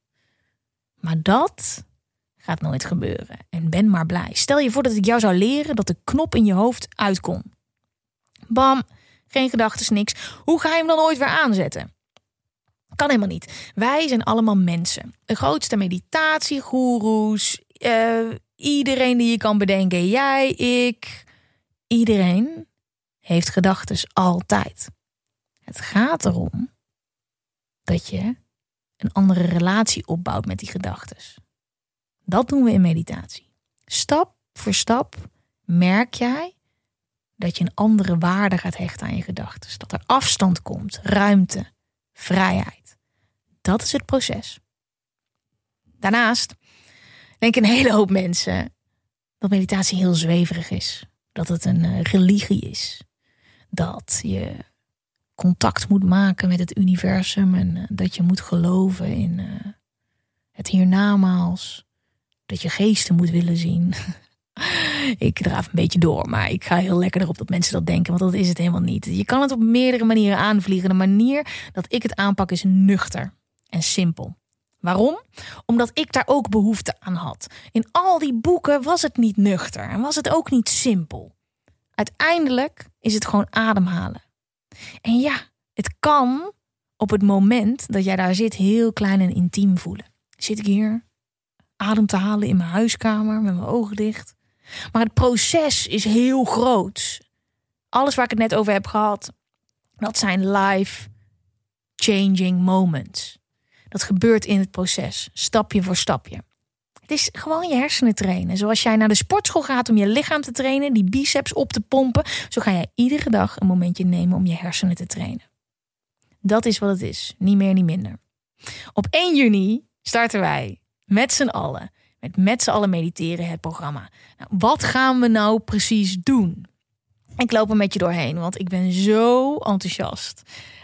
Maar dat gaat nooit gebeuren. En ben maar blij. Stel je voor dat ik jou zou leren dat de knop in je hoofd uit kon. Bam, geen gedachten, niks. Hoe ga je hem dan ooit weer aanzetten? Kan helemaal niet. Wij zijn allemaal mensen. De grootste meditatiegoeroes. Uh, iedereen die je kan bedenken. Jij, ik. Iedereen heeft gedachten altijd. Het gaat erom dat je een andere relatie opbouwt met die gedachten. Dat doen we in meditatie. Stap voor stap merk jij dat je een andere waarde gaat hechten aan je gedachten. Dat er afstand komt, ruimte, vrijheid. Dat is het proces. Daarnaast denken een hele hoop mensen dat meditatie heel zweverig is. Dat het een eh, religie is. Dat je contact moet maken met het universum en eh, dat je moet geloven in uh, het hiernamaals. Dat je geesten moet willen zien. ik draaf een beetje door, maar ik ga heel lekker erop dat mensen dat denken, want dat is het helemaal niet. Je kan het op meerdere manieren aanvliegen. De manier dat ik het aanpak is nuchter en simpel. Waarom? Omdat ik daar ook behoefte aan had. In al die boeken was het niet nuchter en was het ook niet simpel. Uiteindelijk is het gewoon ademhalen. En ja, het kan op het moment dat jij daar zit heel klein en intiem voelen. Zit ik hier adem te halen in mijn huiskamer met mijn ogen dicht? Maar het proces is heel groot. Alles waar ik het net over heb gehad, dat zijn life changing moments. Dat gebeurt in het proces, stapje voor stapje. Het is gewoon je hersenen trainen. Zoals jij naar de sportschool gaat om je lichaam te trainen, die biceps op te pompen, zo ga jij iedere dag een momentje nemen om je hersenen te trainen. Dat is wat het is, niet meer, niet minder. Op 1 juni starten wij met z'n allen met met z'n allen mediteren het programma. Nou, wat gaan we nou precies doen? Ik loop er met je doorheen, want ik ben zo enthousiast.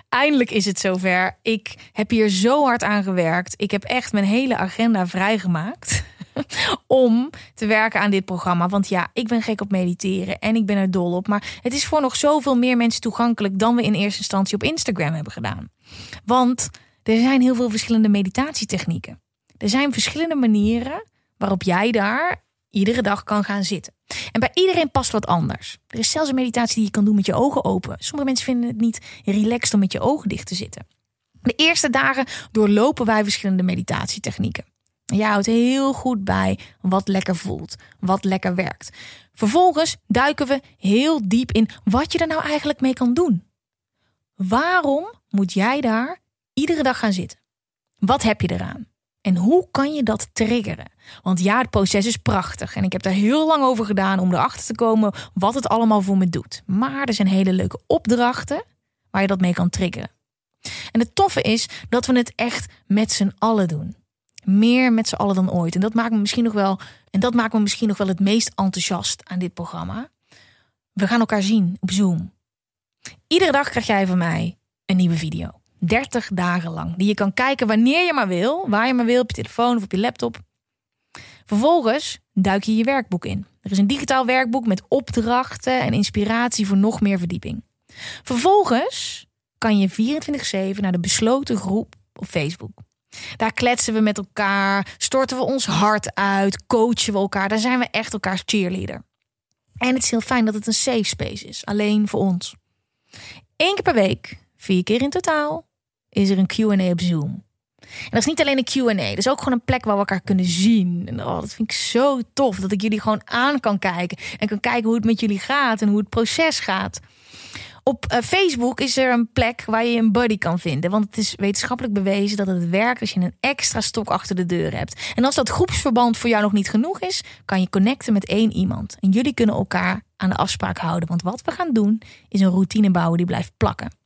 Eindelijk is het zover. Ik heb hier zo hard aan gewerkt. Ik heb echt mijn hele agenda vrijgemaakt om te werken aan dit programma. Want ja, ik ben gek op mediteren en ik ben er dol op. Maar het is voor nog zoveel meer mensen toegankelijk dan we in eerste instantie op Instagram hebben gedaan. Want er zijn heel veel verschillende meditatietechnieken. Er zijn verschillende manieren waarop jij daar iedere dag kan gaan zitten. En bij iedereen past wat anders. Er is zelfs een meditatie die je kan doen met je ogen open. Sommige mensen vinden het niet relaxed om met je ogen dicht te zitten. De eerste dagen doorlopen wij verschillende meditatietechnieken. En jij houdt heel goed bij wat lekker voelt, wat lekker werkt. Vervolgens duiken we heel diep in wat je er nou eigenlijk mee kan doen. Waarom moet jij daar iedere dag gaan zitten? Wat heb je eraan? En hoe kan je dat triggeren? Want ja, het proces is prachtig. En ik heb er heel lang over gedaan om erachter te komen wat het allemaal voor me doet. Maar er zijn hele leuke opdrachten waar je dat mee kan triggeren. En het toffe is dat we het echt met z'n allen doen. Meer met z'n allen dan ooit. En dat maakt me misschien nog wel, en dat maakt me misschien nog wel het meest enthousiast aan dit programma. We gaan elkaar zien op Zoom. Iedere dag krijg jij van mij een nieuwe video. 30 dagen lang. Die je kan kijken wanneer je maar wil, waar je maar wil, op je telefoon of op je laptop. Vervolgens duik je je werkboek in. Er is een digitaal werkboek met opdrachten en inspiratie voor nog meer verdieping. Vervolgens kan je 24/7 naar de besloten groep op Facebook. Daar kletsen we met elkaar, storten we ons hart uit, coachen we elkaar. Daar zijn we echt elkaars cheerleader. En het is heel fijn dat het een safe space is, alleen voor ons. Eén keer per week, vier keer in totaal, is er een QA op Zoom. En dat is niet alleen een QA, dat is ook gewoon een plek waar we elkaar kunnen zien. En oh, dat vind ik zo tof dat ik jullie gewoon aan kan kijken en kan kijken hoe het met jullie gaat en hoe het proces gaat. Op eh, Facebook is er een plek waar je een buddy kan vinden. Want het is wetenschappelijk bewezen dat het werkt als je een extra stok achter de deur hebt. En als dat groepsverband voor jou nog niet genoeg is, kan je connecten met één iemand. En jullie kunnen elkaar aan de afspraak houden. Want wat we gaan doen, is een routine bouwen die blijft plakken.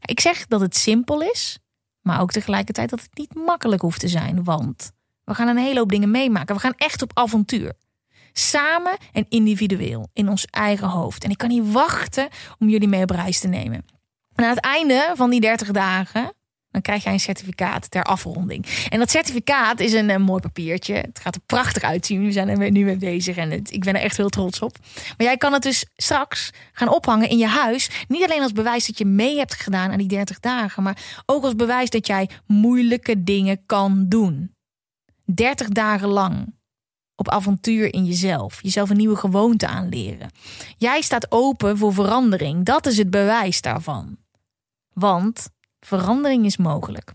Ik zeg dat het simpel is, maar ook tegelijkertijd dat het niet makkelijk hoeft te zijn. Want we gaan een hele hoop dingen meemaken. We gaan echt op avontuur. Samen en individueel in ons eigen hoofd. En ik kan niet wachten om jullie mee op reis te nemen. En aan het einde van die 30 dagen dan krijg jij een certificaat ter afronding. En dat certificaat is een, mooi papiertje. Het gaat er prachtig uitzien. We zijn er nu mee bezig en het, ik ben er echt heel trots op. Maar jij kan het dus straks gaan ophangen in je huis. Niet alleen als bewijs dat je mee hebt gedaan aan die 30 dagen, maar ook als bewijs dat jij moeilijke dingen kan doen. 30 dagen lang op avontuur in jezelf. Jezelf een nieuwe gewoonte aanleren. Jij staat open voor verandering. Dat is het bewijs daarvan. Want verandering is mogelijk.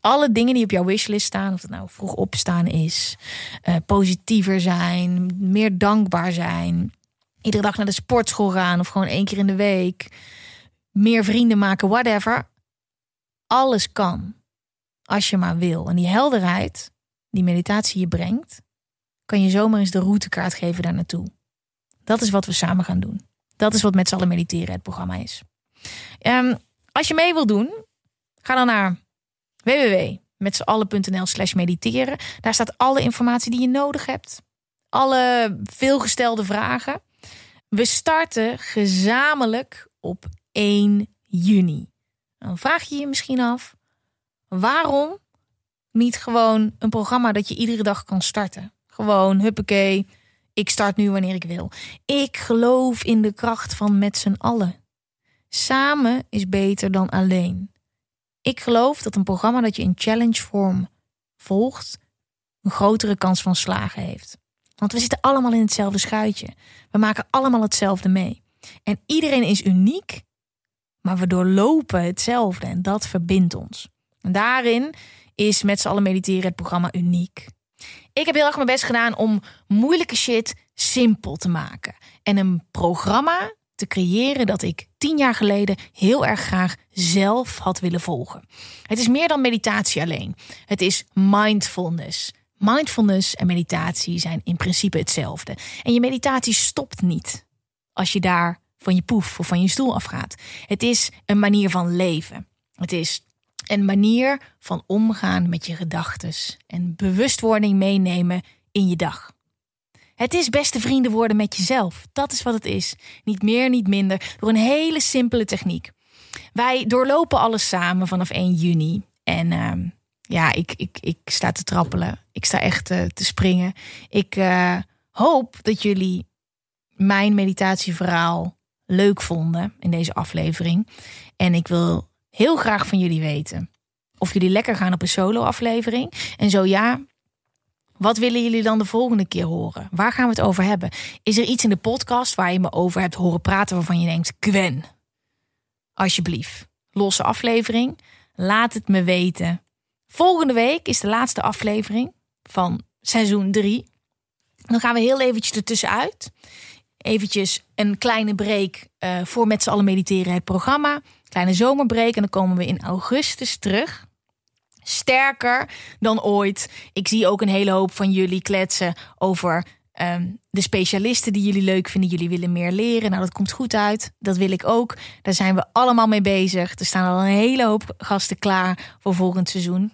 Alle dingen die op jouw wishlist staan, of het nou vroeg opstaan is, uh, positiever zijn, meer dankbaar zijn, iedere dag naar de sportschool gaan of gewoon één keer in de week, meer vrienden maken, whatever. Alles kan. Als je maar wil. En die helderheid die meditatie je brengt, kan je zomaar eens de routekaart geven daar naartoe. Dat is wat we samen gaan doen. Dat is wat met z'n allen mediteren het programma is. Um, als je mee wil doen, ga dan naar www.metzallen.nl slash mediteren. Daar staat alle informatie die je nodig hebt. Alle veelgestelde vragen. We starten gezamenlijk op 1 juni. Dan vraag je je misschien af, waarom niet gewoon een programma dat je iedere dag kan starten? Gewoon, huppakee, ik start nu wanneer ik wil. Ik geloof in de kracht van met z'n allen. Samen is beter dan alleen. Ik geloof dat een programma dat je in challenge vorm volgt, een grotere kans van slagen heeft. Want we zitten allemaal in hetzelfde schuitje. We maken allemaal hetzelfde mee. En iedereen is uniek, maar we doorlopen hetzelfde en dat verbindt ons. En daarin is met z'n allen mediteren het programma uniek. Ik heb heel erg mijn best gedaan om moeilijke shit simpel te maken. En een programma te creëren dat ik tien jaar geleden heel erg graag zelf had willen volgen. Het is meer dan meditatie alleen. Het is mindfulness. Mindfulness en meditatie zijn in principe hetzelfde. En je meditatie stopt niet als je daar van je poef of van je stoel afgaat. Het is een manier van leven. Het is een manier van omgaan met je gedachten en bewustwording meenemen in je dag. Het is beste vrienden worden met jezelf. Dat is wat het is. Niet meer, niet minder. Door een hele simpele techniek. Wij doorlopen alles samen vanaf 1 juni. En uh, ja, ik, ik, ik sta te trappelen. Ik sta echt uh, te springen. Ik uh, hoop dat jullie mijn meditatieverhaal leuk vonden in deze aflevering. En ik wil heel graag van jullie weten of jullie lekker gaan op een solo-aflevering. En zo ja, wat willen jullie dan de volgende keer horen? Waar gaan we het over hebben? Is er iets in de podcast waar je me over hebt horen praten waarvan je denkt: Gwen, alsjeblieft, losse aflevering, laat het me weten. Volgende week is de laatste aflevering van seizoen 3. Dan gaan we heel eventjes ertussenuit. Eventjes een kleine break uh, voor met z'n allen mediteren het programma. Kleine zomerbreak en dan komen we in augustus terug sterker dan ooit. Ik zie ook een hele hoop van jullie kletsen over ehm, de specialisten die jullie leuk vinden. Jullie willen meer leren. Nou, dat komt goed uit. Dat wil ik ook. Daar zijn we allemaal mee bezig. Er staan al een hele hoop gasten klaar voor volgend seizoen.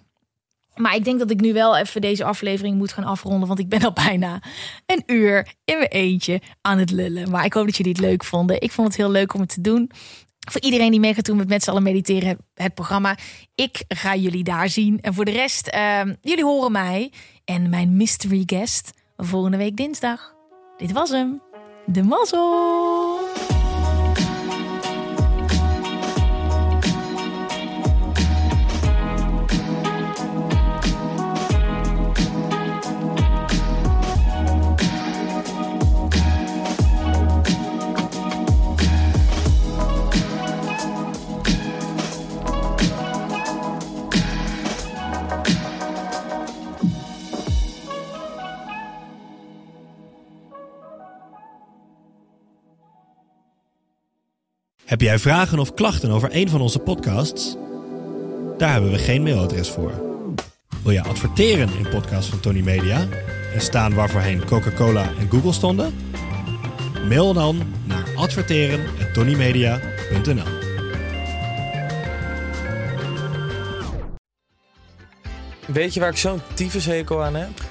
Maar ik denk dat ik nu wel even deze aflevering moet gaan afronden. Want ik ben al bijna een uur in mijn eentje aan het lullen. Maar ik hoop dat jullie het leuk vonden. Ik vond het heel leuk om het te doen. Voor iedereen die mee gaat doen met met z'n allen mediteren, het programma. Ik ga jullie daar zien. En voor de rest, uh, jullie horen mij en mijn mystery guest volgende week dinsdag. Dit was hem. De mazzel. Heb jij vragen of klachten over een van onze podcasts? Daar hebben we geen mailadres voor. Wil je adverteren in podcasts van Tony Media en staan waarvoorheen Coca-Cola en Google stonden? Mail dan naar adverteren@tonymedia.nl. Weet je waar ik zo'n tyfushekel aan heb?